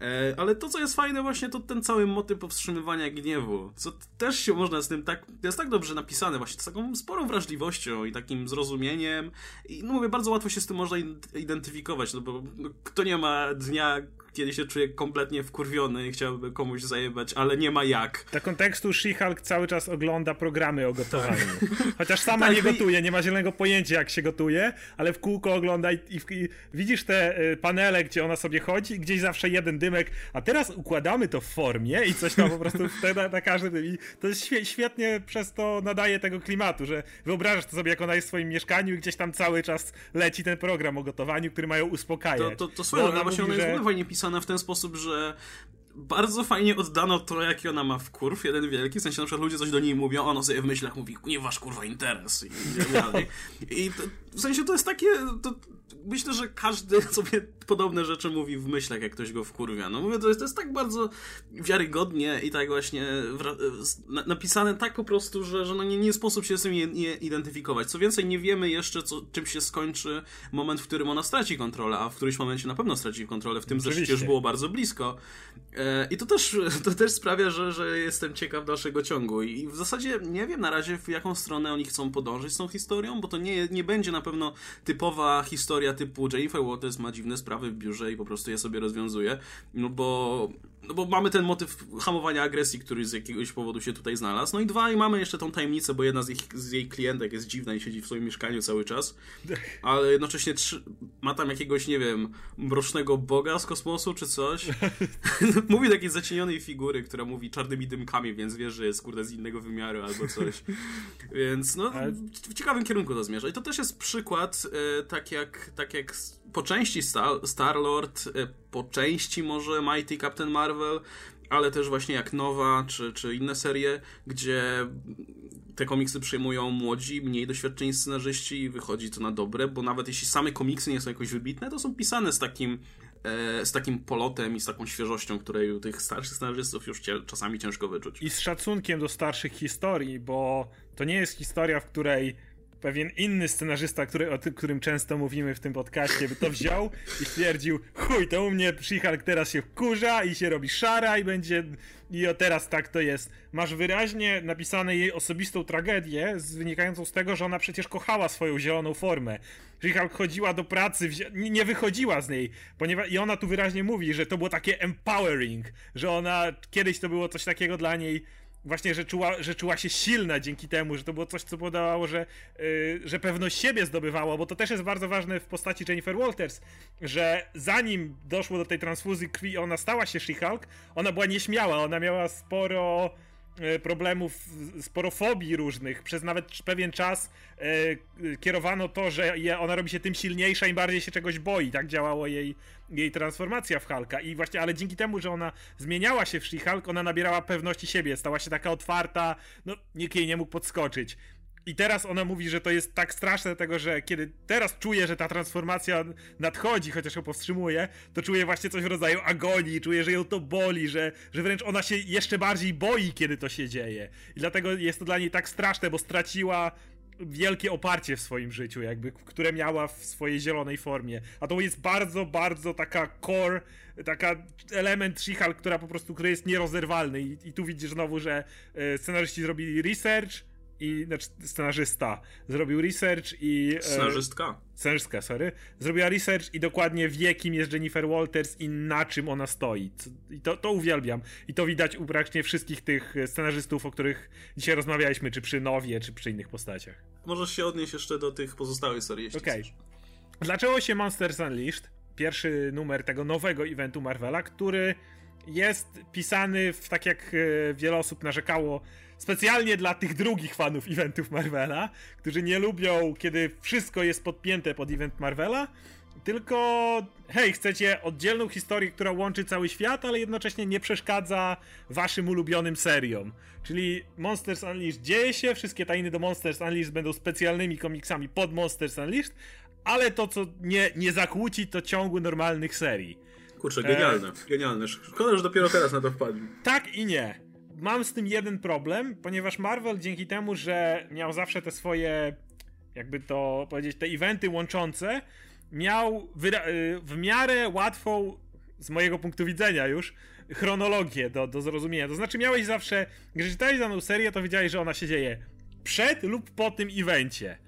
E, ale to, co jest fajne właśnie, to ten cały motyw powstrzymywania gniewu, co też się można z tym tak, jest tak dobrze napisane właśnie, z taką sporą wrażliwością i takim zrozumieniem i no mówię, bardzo łatwo się z tym można identyfikować, no bo kto nie ma dnia, kiedy się czuje kompletnie wkurwiony i chciałby komuś zajebać, ale nie ma jak. Dla kontekstu She-Hulk cały czas ogląda programy o gotowaniu. Tak. Chociaż sama tak, nie gotuje, nie ma zielonego pojęcia jak się gotuje, ale w kółko ogląda i, i, i widzisz te y, panele, gdzie ona sobie chodzi, gdzieś zawsze jeden dymek, a teraz układamy to w formie i coś tam po prostu na, na każdym i to jest świetnie przez to nadaje tego klimatu, że wyobrażasz to sobie, jak ona jest w swoim mieszkaniu i gdzieś tam cały czas leci ten program o gotowaniu, który mają uspokajać. To, to, to swoją, ona właśnie ona jest że... fajnie pisana w ten sposób, że bardzo fajnie oddano to, jaki ona ma wkurw, jeden wielki, w sensie na przykład ludzie coś do niej mówią, ona sobie w myślach mówi, nie wasz kurwa interes i tak dalej. *laughs* I to, w sensie to jest takie, to, myślę, że każdy *laughs* sobie podobne rzeczy mówi w myślach, jak ktoś go wkurwia. No mówię, to jest, to jest tak bardzo wiarygodnie i tak właśnie napisane tak po prostu, że, że no nie, nie sposób się z tym nie, nie identyfikować. Co więcej, nie wiemy jeszcze, co, czym się skończy moment, w którym ona straci kontrolę, a w którymś momencie na pewno straci kontrolę. W tym zresztą już było bardzo blisko. E, I to też, *laughs* to też sprawia, że, że jestem ciekaw dalszego ciągu. I w zasadzie nie wiem na razie, w jaką stronę oni chcą podążyć z tą historią, bo to nie, nie będzie na pewno typowa historia typu Jennifer Waters ma dziwne sprawy w biurze i po prostu je sobie rozwiązuje. No bo no bo mamy ten motyw hamowania agresji, który z jakiegoś powodu się tutaj znalazł. No i dwa, i mamy jeszcze tą tajemnicę, bo jedna z, ich, z jej klientek jest dziwna i siedzi w swoim mieszkaniu cały czas, ale jednocześnie trzy, ma tam jakiegoś, nie wiem, mrocznego boga z kosmosu czy coś. *laughs* mówi takiej zacienionej figury, która mówi czarnymi dymkami, więc wiesz, że jest kurde z innego wymiaru albo coś. więc no, w ciekawym kierunku to zmierza. I to też jest przykład, e, tak jak, tak jak po części Star-Lord, e, po części może Mighty Captain Marvel, ale też właśnie jak Nowa, czy, czy inne serie, gdzie te komiksy przyjmują młodzi, mniej doświadczeni scenarzyści i wychodzi to na dobre, bo nawet jeśli same komiksy nie są jakoś wybitne, to są pisane z takim e, z takim polotem i z taką świeżością, której u tych starszych scenarzystów już cie, czasami ciężko wyczuć. I z szacunkiem do starszych historii, bo to nie jest historia, w której pewien inny scenarzysta, który, o którym często mówimy w tym podcaście, by to wziął i stwierdził, chuj, to u mnie She-Hulk teraz się kurza i się robi szara i będzie, i o teraz tak to jest. Masz wyraźnie napisane jej osobistą tragedię, wynikającą z tego, że ona przecież kochała swoją zieloną formę. She-Hulk chodziła do pracy, nie wychodziła z niej, ponieważ i ona tu wyraźnie mówi, że to było takie empowering, że ona, kiedyś to było coś takiego dla niej właśnie, że czuła, że czuła się silna dzięki temu, że to było coś, co podawało, że, yy, że pewność siebie zdobywało, bo to też jest bardzo ważne w postaci Jennifer Walters, że zanim doszło do tej transfuzji krwi ona stała się She-Hulk, ona była nieśmiała, ona miała sporo E, problemów, sporo fobii różnych. Przez nawet pewien czas e, kierowano to, że je, ona robi się tym silniejsza, im bardziej się czegoś boi. Tak działało jej, jej transformacja w Hulka. I właśnie, ale dzięki temu, że ona zmieniała się w She-Hulk, ona nabierała pewności siebie, stała się taka otwarta, no nikt jej nie mógł podskoczyć. I teraz ona mówi, że to jest tak straszne, tego, że kiedy teraz czuje, że ta transformacja nadchodzi, chociaż ją powstrzymuje, to czuje właśnie coś w rodzaju agonii, czuje, że ją to boli, że, że wręcz ona się jeszcze bardziej boi, kiedy to się dzieje. I dlatego jest to dla niej tak straszne, bo straciła wielkie oparcie w swoim życiu, jakby, które miała w swojej zielonej formie. A to jest bardzo, bardzo taka core, taka element she która po prostu, który jest nierozerwalny. I, i tu widzisz znowu, że e, scenarzyści zrobili research, i znaczy scenarzysta zrobił research i. E, Scenarzystka. E, scenarzystka, sorry. Zrobiła research i dokładnie wie, kim jest Jennifer Walters i na czym ona stoi. I to, to uwielbiam. I to widać u praktycznie wszystkich tych scenarzystów, o których dzisiaj rozmawialiśmy, czy przy Nowie, czy przy innych postaciach. Możesz się odnieść jeszcze do tych pozostałych serii, jeśli. Okay. Dlaczego się Monsters Unleashed? Pierwszy numer tego nowego eventu Marvela, który jest pisany w, tak jak e, wiele osób narzekało, specjalnie dla tych drugich fanów eventów Marvela, którzy nie lubią, kiedy wszystko jest podpięte pod event Marvela, tylko hej, chcecie oddzielną historię, która łączy cały świat, ale jednocześnie nie przeszkadza waszym ulubionym seriom. Czyli Monsters Unleashed dzieje się, wszystkie tajny do Monsters Unleashed będą specjalnymi komiksami pod Monsters Unleashed, ale to, co nie, nie zakłóci, to ciągu normalnych serii. Kurczę, genialne, e... genialne. Szkoda, że dopiero teraz na to wpadli. Tak i nie mam z tym jeden problem, ponieważ Marvel dzięki temu, że miał zawsze te swoje, jakby to powiedzieć, te eventy łączące, miał y, w miarę łatwą, z mojego punktu widzenia już, chronologię do, do zrozumienia. To znaczy miałeś zawsze, gdy czytałeś daną serię, to wiedziałeś, że ona się dzieje przed lub po tym evencie.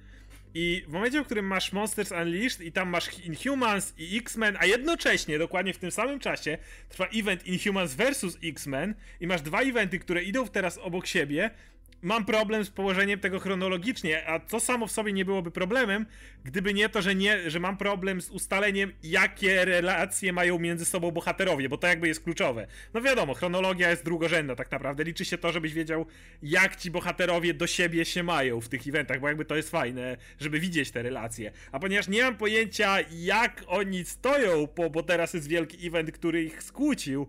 I w momencie, w którym masz Monsters Unleashed i tam masz Inhumans i X-Men, a jednocześnie, dokładnie w tym samym czasie, trwa event Inhumans vs. X-Men i masz dwa eventy, które idą teraz obok siebie, mam problem z położeniem tego chronologicznie, a to samo w sobie nie byłoby problemem, gdyby nie to, że, nie, że mam problem z ustaleniem, jakie relacje mają między sobą bohaterowie, bo to jakby jest kluczowe. No wiadomo, chronologia jest drugorzędna tak naprawdę, liczy się to, żebyś wiedział, jak ci bohaterowie do siebie się mają w tych eventach, bo jakby to jest fajne, żeby widzieć te relacje. A ponieważ nie mam pojęcia, jak oni stoją, bo, bo teraz jest wielki event, który ich skłócił,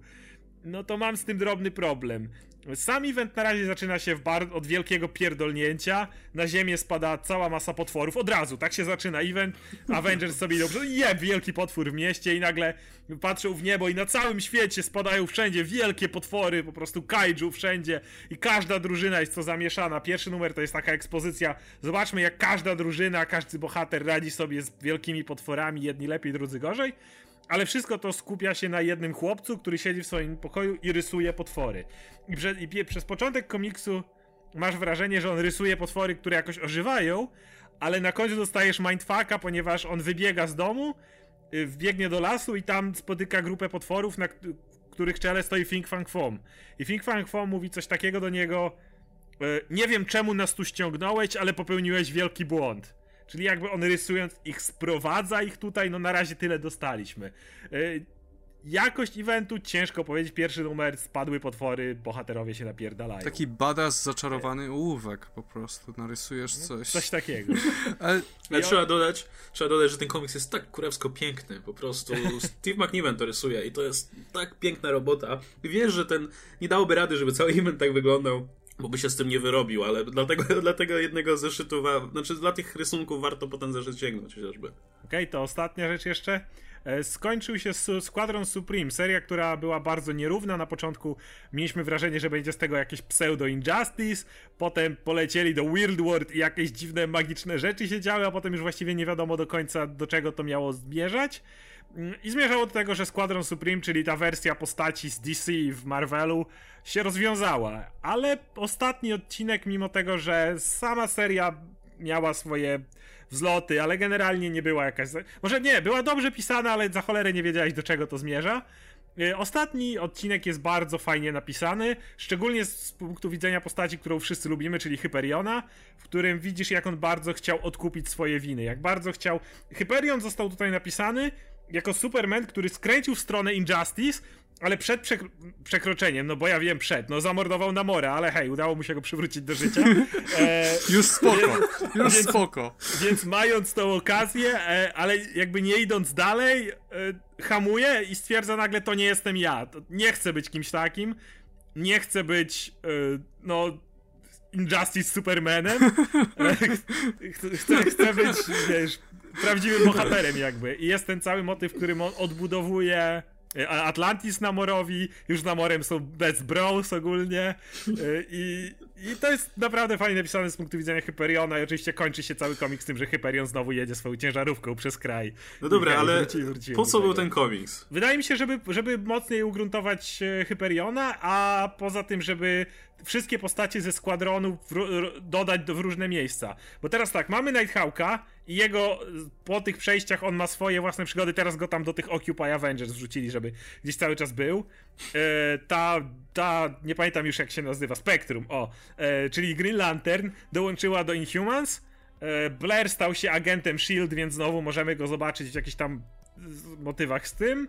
no to mam z tym drobny problem. Sam event na razie zaczyna się od wielkiego pierdolnięcia. Na ziemię spada cała masa potworów. Od razu, tak się zaczyna event. Avengers sobie dobrze. Je, wielki potwór w mieście i nagle patrzą w niebo i na całym świecie spadają wszędzie wielkie potwory, po prostu kaiju wszędzie i każda drużyna jest to zamieszana. Pierwszy numer to jest taka ekspozycja. Zobaczmy jak każda drużyna, każdy bohater radzi sobie z wielkimi potworami, jedni lepiej, drudzy gorzej ale wszystko to skupia się na jednym chłopcu, który siedzi w swoim pokoju i rysuje potwory. I, prze, i przez początek komiksu masz wrażenie, że on rysuje potwory, które jakoś ożywają, ale na końcu dostajesz mindfucka, ponieważ on wybiega z domu, y, wbiegnie do lasu i tam spotyka grupę potworów, na których czele stoi Fing Fang Fom. I Fing Fang Fom mówi coś takiego do niego, y, nie wiem czemu nas tu ściągnąłeś, ale popełniłeś wielki błąd. Czyli jakby on rysując ich sprowadza ich tutaj, no na razie tyle dostaliśmy. Yy, jakość eventu ciężko powiedzieć. Pierwszy numer spadły potwory, bohaterowie się napierdalają. Taki badass zaczarowany ołówek po prostu, narysujesz no, coś. Coś takiego. *laughs* Ale, Ale trzeba, dodać, trzeba dodać, że ten komiks jest tak kurewsko piękny. Po prostu Steve McNiven to rysuje i to jest tak piękna robota. Wiesz, że ten nie dałoby rady, żeby cały event tak wyglądał bo by się z tym nie wyrobił, ale dlatego, *laughs* dlatego jednego zeszytu, znaczy dla tych rysunków warto potem zeszyt sięgnąć chociażby. Okej, okay, to ostatnia rzecz jeszcze. E, skończył się Squadron Supreme, seria, która była bardzo nierówna. Na początku mieliśmy wrażenie, że będzie z tego jakieś pseudo-injustice, potem polecieli do Weird World i jakieś dziwne, magiczne rzeczy się działy, a potem już właściwie nie wiadomo do końca, do czego to miało zmierzać. I zmierzało do tego, że Squadron Supreme, czyli ta wersja postaci z DC w Marvelu, się rozwiązała. Ale ostatni odcinek, mimo tego, że sama seria miała swoje wzloty, ale generalnie nie była jakaś. Może nie, była dobrze pisana, ale za cholerę nie wiedziałeś do czego to zmierza. Y, ostatni odcinek jest bardzo fajnie napisany, szczególnie z punktu widzenia postaci, którą wszyscy lubimy, czyli Hyperiona, w którym widzisz, jak on bardzo chciał odkupić swoje winy, jak bardzo chciał. Hyperion został tutaj napisany jako Superman, który skręcił w stronę Injustice, ale przed przek przekroczeniem, no bo ja wiem przed, no zamordował Namora, ale hej, udało mu się go przywrócić do życia. *laughs* E, już spoko, już więc, spoko. Więc mając tą okazję, e, ale jakby nie idąc dalej, e, hamuje i stwierdza nagle, to nie jestem ja, nie chcę być kimś takim, nie chcę być, e, no, Injustice Supermanem, *laughs* e, chcę, chcę być, wiesz, prawdziwym bohaterem jakby. I jest ten cały motyw, którym on odbudowuje e, Atlantis Namorowi, już Namorem są bez bros ogólnie e, i, i to jest naprawdę fajnie napisane z punktu widzenia Hyperiona i oczywiście kończy się cały komiks tym, że Hyperion znowu jedzie swoją ciężarówką przez kraj. No dobra, ale wróci, wróci po co był ten komiks? Wydaje mi się, żeby, żeby mocniej ugruntować e, Hyperiona, a poza tym, żeby wszystkie postacie ze składronu dodać do, w różne miejsca. Bo teraz tak, mamy Nighthawka i jego po tych przejściach on ma swoje własne przygody, teraz go tam do tych Occupy Avengers wrzucili, żeby gdzieś cały czas był. E, ta, ta, nie pamiętam już jak się nazywa, Spectrum, o, e, czyli Green Lantern dołączyła do Inhumans. E, Blair stał się agentem SHIELD, więc znowu możemy go zobaczyć w jakichś tam motywach z tym.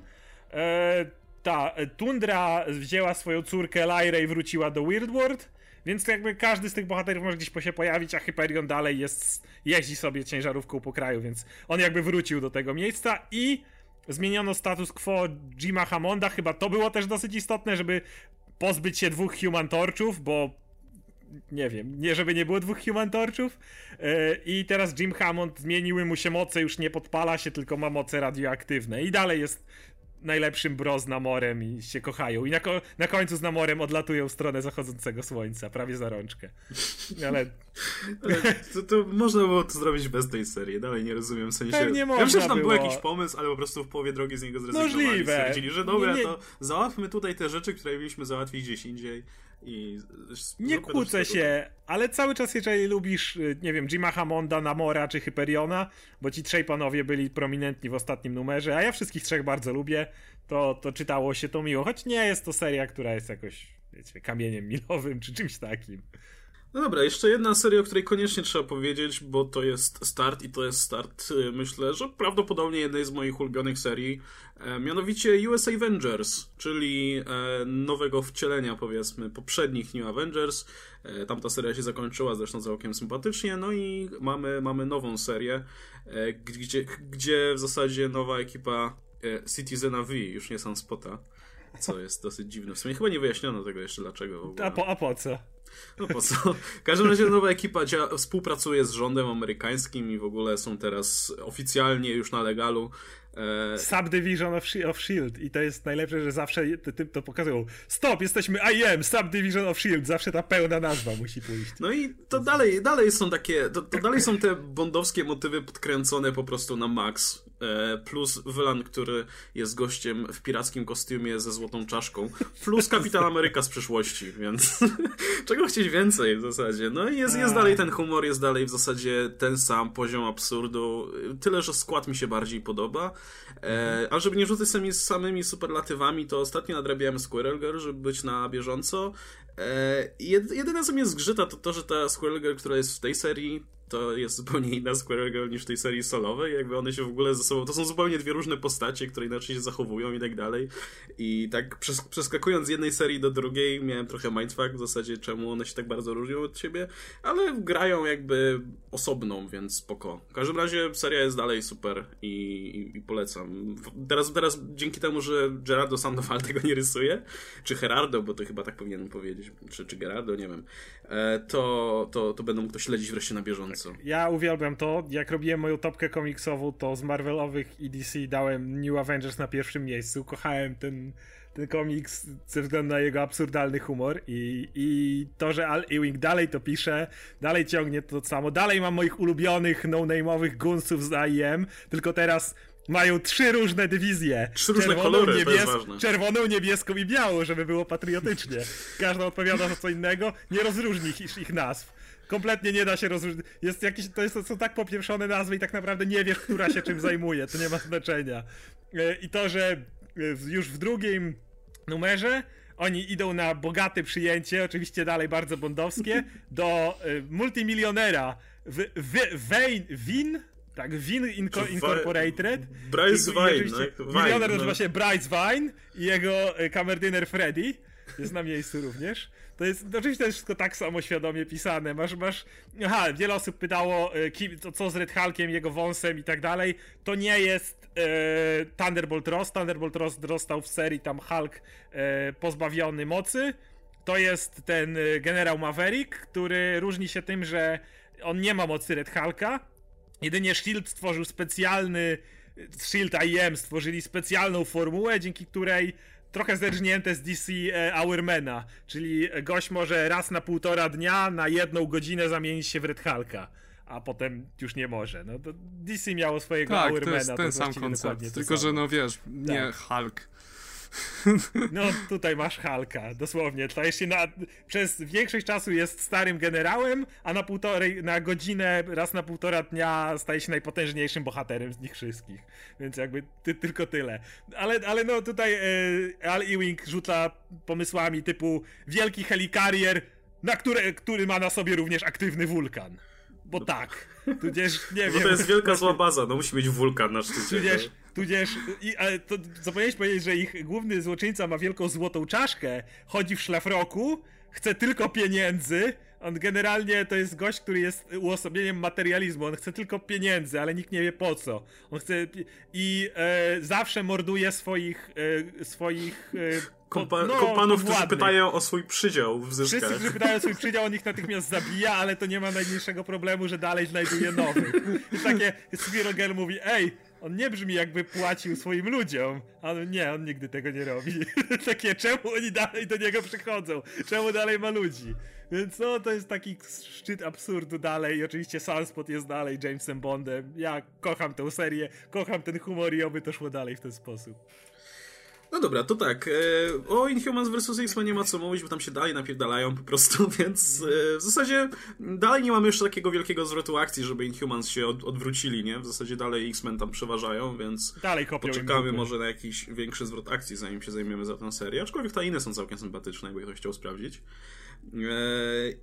Ta Tundra wzięła swoją córkę Lyra i wróciła do Weird World, więc jakby każdy z tych bohaterów może gdzieś po się pojawić, a Hyperion dalej jest, jeździ sobie ciężarówką po kraju, więc on jakby wrócił do tego miejsca i zmieniono status quo Jima Hammonda, chyba to było też dosyć istotne, żeby pozbyć się dwóch Human Torchów, bo nie wiem, nie żeby nie było dwóch Human Torchów. Yy, i teraz Jim Hammond zmieniły mu się moce, już nie podpala się, tylko ma moce radioaktywne. I dalej jest najlepszym bro z Namorem i się kochają. I na, ko na końcu z Namorem odlatują w stronę zachodzącego słońca, prawie za rączkę. Ale... To, to, można było to zrobić bez tej serii, dalej nie rozumiem, w sensie... Pewnie ja myślę, że tam było. był jakiś pomysł, ale po prostu w połowie drogi z niego zrezygnowali. Możliwe. Stwierdzili, że dobra, nie, nie... to załatwmy tutaj te rzeczy, które mieliśmy załatwić gdzieś indziej i... Nie kłócę się, ale cały czas jeżeli lubisz, y, nie wiem, Jima Hammonda, Namora czy Hyperiona, bo ci trzej panowie byli prominentni w ostatnim numerze, a ja wszystkich trzech bardzo lubię, to, to czytało się to miło, choć nie jest to seria, która jest jakoś, wiecie, kamieniem milowym czy czymś takim. No dobra, jeszcze jedna seria, o której koniecznie trzeba powiedzieć, bo to jest start i to jest start, y, myślę, że prawdopodobnie jednej z moich ulubionych serii, e, mianowicie US Avengers, czyli e, nowego wcielenia, powiedzmy, poprzednich New Avengers. E, tamta seria się zakończyła zresztą całkiem sympatycznie, no i mamy, mamy nową serię, gdzie, gdzie w zasadzie nowa ekipa Citizena V, już nie Sunspota, co jest dosyć dziwne. W sumie chyba nie wyjaśniono tego jeszcze dlaczego. A po, a po co? No po co? W każdym razie nowa ekipa współpracuje z rządem amerykańskim i w ogóle są teraz oficjalnie już na legalu. E... Subdivision of, of Shield i to jest najlepsze, że zawsze tym to pokazują. Stop, jesteśmy IM, Subdivision of Shield, zawsze ta pełna nazwa musi pójść. No i to dalej, dalej są takie, to, to dalej są te bondowskie motywy podkręcone po prostu na max. E, plus Wylan, który jest gościem w pirackim kostiumie ze złotą czaszką, plus Kapitan Ameryka z przyszłości, więc *laughs* czego chcieć więcej w zasadzie. No i jest, jest dalej ten humor, jest dalej w zasadzie ten sam poziom absurdu, tyle, że skład mi się bardziej podoba. E, a żeby nie rzucać samymi, samymi superlatywami, to ostatnio nadrabiałem Squirrel Girl, żeby być na bieżąco. E, jedyne co mnie zgrzyta to to, że ta Squirrel Girl, która jest w tej serii, to jest zupełnie inna Squirrel Girl niż w tej serii solowej, jakby one się w ogóle ze sobą, to są zupełnie dwie różne postacie, które inaczej się zachowują i tak dalej. I tak przeskakując z jednej serii do drugiej, miałem trochę mindfuck w zasadzie, czemu one się tak bardzo różnią od siebie, ale grają jakby osobną, więc spoko. W każdym razie seria jest dalej super i, i, i polecam. Teraz, teraz dzięki temu, że Gerardo Sandoval tego nie rysuje, czy Gerardo, bo to chyba tak powinienem powiedzieć, czy, czy Gerardo, nie wiem, e, to, to, to będą to śledzić wreszcie na bieżąco. Ja uwielbiam to. Jak robiłem moją topkę komiksową, to z Marvelowych i DC dałem New Avengers na pierwszym miejscu. Kochałem ten, ten komiks ze względu na jego absurdalny humor i, i to, że Al Ewing dalej to pisze, dalej ciągnie to samo. Dalej mam moich ulubionych no-name'owych gunsów z AIM, tylko teraz mają trzy różne dywizje. Trzy różne kolory, niebies Czerwoną, niebieską i białą, żeby było patriotycznie. Każda odpowiada za co innego, nie rozróżni ich, ich nazw kompletnie nie da się rozróżnić. Jest jakieś, to, jest, są tak popieprzone nazwy i tak naprawdę nie wiesz, która się czym zajmuje. To nie ma znaczenia. E, I to, że e, już w drugim numerze oni idą na bogate przyjęcie, oczywiście dalej bardzo bondowskie, do e, multimilionera w, w, Wayne, Win, tak, Win Inco Incorporated. Bryce Vine. No, milioner no. nazywa się Bryce Vine i jego kamerdyner Freddy jest na miejscu również. To jest, oczywiście to jest wszystko tak samo świadomie pisane. Masz, masz, aha, wiele osób pytało, e, kim, to co z Red Hulkiem, jego wąsem i tak dalej. To nie jest e, Thunderbolt Ross. Thunderbolt Ross dostał w serii tam Hulk e, pozbawiony mocy. To jest ten e, generał Maverick, który różni się tym, że on nie ma mocy Red Hulka. Jedynie Shield stworzył specjalny Shield IM stworzyli specjalną formułę, dzięki której trochę zerżnięte z DC e, Hourmana, czyli gość może raz na półtora dnia na jedną godzinę zamienić się w Red Hulka a potem już nie może. No to DC miało swojego tak, Hourmana. to jest ten sam koncept, tylko że no wiesz, nie tak. Hulk. *laughs* No tutaj masz Halka, dosłownie. Stajesz się na, przez większość czasu jest starym generałem, a na półtorej, na godzinę, raz na półtora dnia staje się najpotężniejszym bohaterem z nich wszystkich. Więc jakby ty, tylko tyle. Ale, ale no tutaj e, Al Ewing rzuca pomysłami typu wielki helikarier, na które, który ma na sobie również aktywny wulkan. Bo tak. Tudzież, nie *laughs* no wiem. to jest wielka zła *laughs* baza, no musi mieć wulkan na szczycie. Tudzież, tudzież i, ale to zapomniałeś powiedzieć, że ich główny złoczyńca ma wielką złotą czaszkę, chodzi w szlafroku, chce tylko pieniędzy, on generalnie to jest gość, który jest uosobieniem materializmu. On chce tylko pieniędzy, ale nikt nie wie po co. On chce. I e, zawsze morduje swoich. E, swoich e, Kompa no, kompanów, którzy pytają o swój przydział w zyskach. Wszyscy, którzy pytają o swój przydział, on ich natychmiast zabija, ale to nie ma najmniejszego problemu, że dalej znajduje nowych. I takie Spielberg mówi, ej, on nie brzmi jakby płacił swoim ludziom. On nie, on nigdy tego nie robi. *laughs* Takie, czemu oni dalej do niego przychodzą? Czemu dalej ma ludzi? Więc no, to jest taki szczyt absurdu dalej. I oczywiście Sunspot jest dalej Jamesem Bondem. Ja kocham tę serię, kocham ten humor i oby to szło dalej w ten sposób. No dobra, to tak. E, o Inhumans vs. X-Men nie ma co mówić, bo tam się dalej napierdalają po prostu, *laughs* więc e, w zasadzie dalej nie mamy jeszcze takiego wielkiego zwrotu akcji, żeby Inhumans się od, odwrócili, nie? W zasadzie dalej X-Men tam przeważają, więc dalej poczekamy może na jakiś większy zwrot akcji, zanim się zajmiemy za tę serię. Aczkolwiek te inne są całkiem sympatyczne, jakby ktoś chciał sprawdzić. E,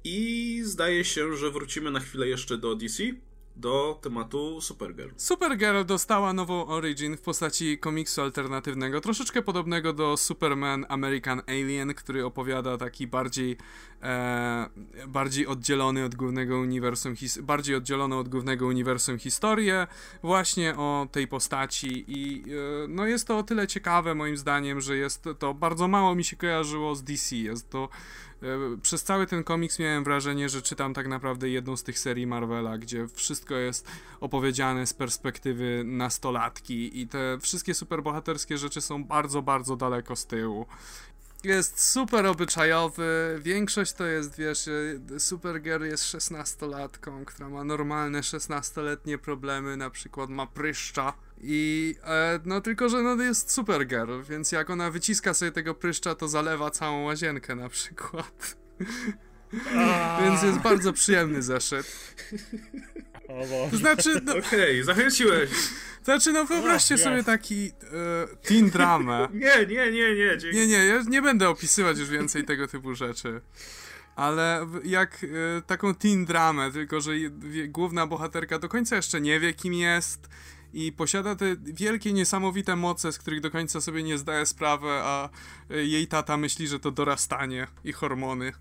I zdaje się, że wrócimy na chwilę jeszcze do DC, do tematu Supergirl. Supergirl dostała nową origin w postaci komiksu alternatywnego, troszeczkę podobnego do Superman American Alien, który opowiada taki bardziej e, bardziej oddzielony od głównego uniwersum, his- bardziej oddzielony od głównego uniwersum historię właśnie o tej postaci i e, no jest to o tyle ciekawe moim zdaniem, że jest to bardzo mało mi się kojarzyło z DC, jest to przez cały ten komiks miałem wrażenie, że czytam tak naprawdę jedną z tych serii Marvela, gdzie wszystko jest opowiedziane z perspektywy nastolatki i te wszystkie superbohaterskie rzeczy są bardzo, bardzo daleko z tyłu. Jest super obyczajowy, większość to jest, wiesz, e, Supergirl jest 16-latką, która ma normalne 16-letnie problemy, na przykład ma pryszcza i e, no tylko, że no jest Supergirl, więc jak ona wyciska sobie tego pryszcza, to zalewa całą łazienkę na przykład. *laughs* Więc jest bardzo przyjemny zeszyt. *laughs* To znaczy, no, Okej, zachęciłeś. to *laughs* znaczy, no wyobraźcie sobie taki e, teen dramę. *laughs* Nie, nie, nie, nie, dzięki. Nie, nie, ja nie będę opisywać już więcej tego typu rzeczy. Ale jak e, taką teen dramę, tylko że główna bohaterka do końca jeszcze nie wie, kim jest i posiada te wielkie, niesamowite moce, z których do końca sobie nie zdaje sprawy, a e, jej tata myśli, że to dorastanie i hormony.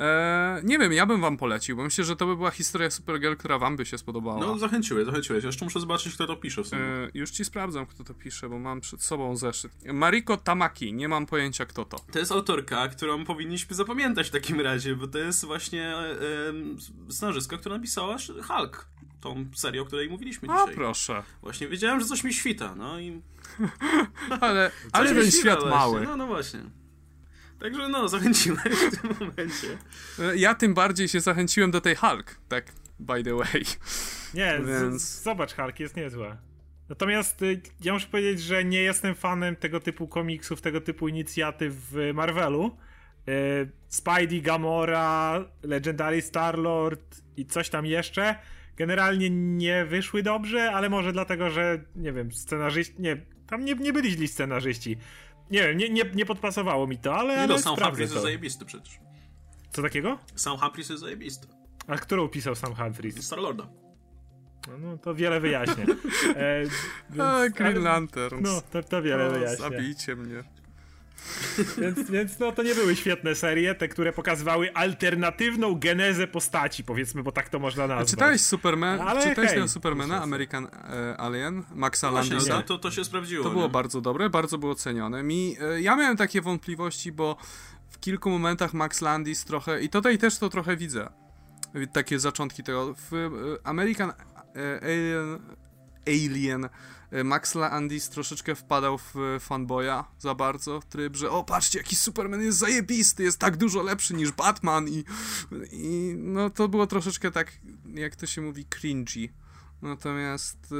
E, nie wiem, ja bym wam polecił, bo myślę, że to by była historia Supergirl, która wam by się spodobała. No, zachęciłeś, zachęciłeś. Jeszcze muszę zobaczyć, kto to pisze w sumie. E, już ci sprawdzam, kto to pisze, bo mam przed sobą zeszyt. Mariko Tamaki, nie mam pojęcia kto to. To jest autorka, którą powinniśmy zapamiętać w takim razie, bo to jest właśnie em, scenarzystka, która napisała Hulk. Tą serię, o której mówiliśmy A dzisiaj. proszę. Właśnie wiedziałem, że coś mi świta, no i... *laughs* Ale, ale ten świta świat właśnie. mały. No, no właśnie. Także no, zachęciłeś w tym momencie. E, Ja tym bardziej się zachęciłem do tej Hulk, tak by the way. Nie, z, Więc- zobacz, Hulk jest niezła. Natomiast y, ja muszę powiedzieć, że nie jestem fanem tego typu komiksów, tego typu inicjatyw w Marvelu. Y, Spidey, Gamora, Legendary Star-Lord i coś tam jeszcze generalnie nie wyszły dobrze, ale może dlatego, że nie wiem, scenarzyści, nie, tam nie, nie byli źli scenarzyści. Nie wiem, nie, nie, nie podpasowało mi to, ale, Nie ale no, Sam Humphries jest zajebisty przecież. Co takiego? Sam Humphries jest zajebisty. A którą pisał sam Humphries? Star-Lorda. No, no to wiele wyjaśnia. *laughs* E, więc- A, Green ale- Lanterns. No, to, to wiele O, wyjaśnia. zabijcie mnie. Więc, więc no to nie były świetne serie, te, które pokazywały alternatywną genezę postaci, powiedzmy, bo tak to można A nazwać. czytałeś Superman? Ale czytałeś hej, tego Supermana. American e, Alien, Maxa Właśnie, Landisa? no, to, to się sprawdziło. To było nie? bardzo dobre, bardzo było cenione. Mi, e, ja miałem takie wątpliwości, bo w kilku momentach Max Landis trochę, i tutaj też to trochę widzę, takie zaczątki tego. W e, American e, Alien, Alien e, Max Landis troszeczkę wpadał w e, fanboya za bardzo, tryb, że o patrzcie jaki Superman jest zajebisty, jest tak dużo lepszy niż Batman i, i no to było troszeczkę tak, jak to się mówi, cringy. Natomiast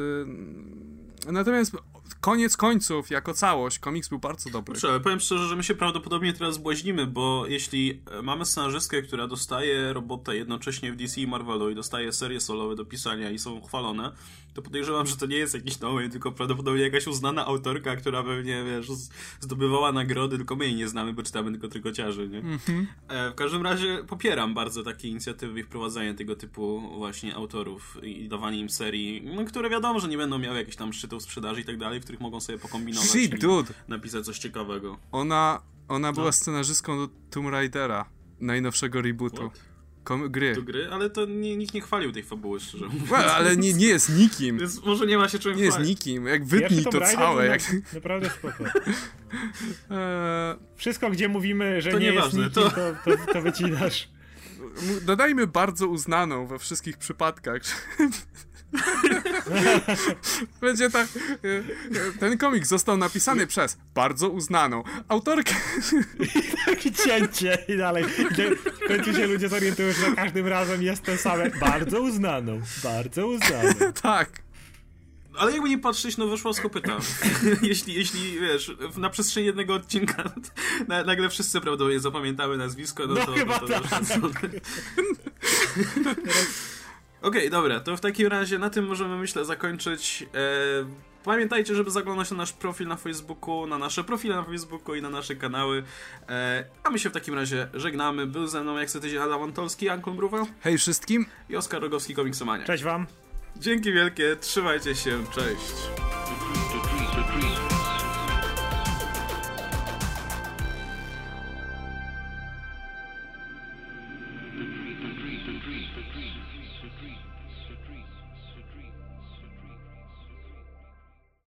y, natomiast koniec końców, jako całość, komiks był bardzo dobry. Ale powiem szczerze, że my się prawdopodobnie teraz błaźnimy, bo jeśli mamy scenarzystkę, która dostaje robotę jednocześnie w DC i Marvelu i dostaje serie solowe do pisania i są chwalone, to podejrzewam, że to nie jest jakiś nowy, tylko prawdopodobnie jakaś uznana autorka, która pewnie, wiesz, zdobywała nagrody, tylko my jej nie znamy, bo czytamy tylko trykociarzy, nie? E, W każdym razie popieram bardzo takie inicjatywy i wprowadzanie tego typu właśnie autorów i dawanie im serii, no, które wiadomo, że nie będą miały jakichś tam szczytów sprzedaży i tak dalej, w których mogą sobie pokombinować Shit, i dude. napisać coś ciekawego. Ona, ona była No. scenarzystką do Tomb Raidera, najnowszego rebootu. What? Kom- gry. do gry, ale to nie, nikt nie chwalił tej fabuły, szczerze mówiąc. Well, ale nie, nie jest nikim. *laughs* Więc może nie ma się czym Nie jest chwalić. nikim. Jak wytnij to Raider całe. Jak... Naprawdę spoko. Eee, *laughs* Wszystko, gdzie mówimy, że To nie nieważne, jest nikim, to- to, to, to wycinasz. dodajmy bardzo uznaną we wszystkich przypadkach. *laughs* Będzie tak. e, Ten komik został napisany przez bardzo uznaną autorkę. Takie cięcie i dalej. W końcu się ludzie zorientują, że za każdym razem jest ten same. Bardzo uznaną. Bardzo uznaną. *laughs* tak. Ale jakby nie patrzeć, no wyszło z kopyta. *laughs* jeśli, jeśli, wiesz, na przestrzeni jednego odcinka na, nagle wszyscy prawdopodobnie zapamiętały nazwisko, no, No to... chyba to, tak. Okej, okay, dobra, to w takim razie na tym możemy, myślę, zakończyć. E, pamiętajcie, żeby zaglądać na nasz profil na Facebooku, na nasze profile na Facebooku i na nasze kanały. E, a my się w takim razie żegnamy. Był ze mną jak co tydzień Adam Antolski, Ankon Bruwa. Hej wszystkim. I Oskar Rogowski, Komiksomania. Cześć wam. Dzięki wielkie, trzymajcie się, cześć.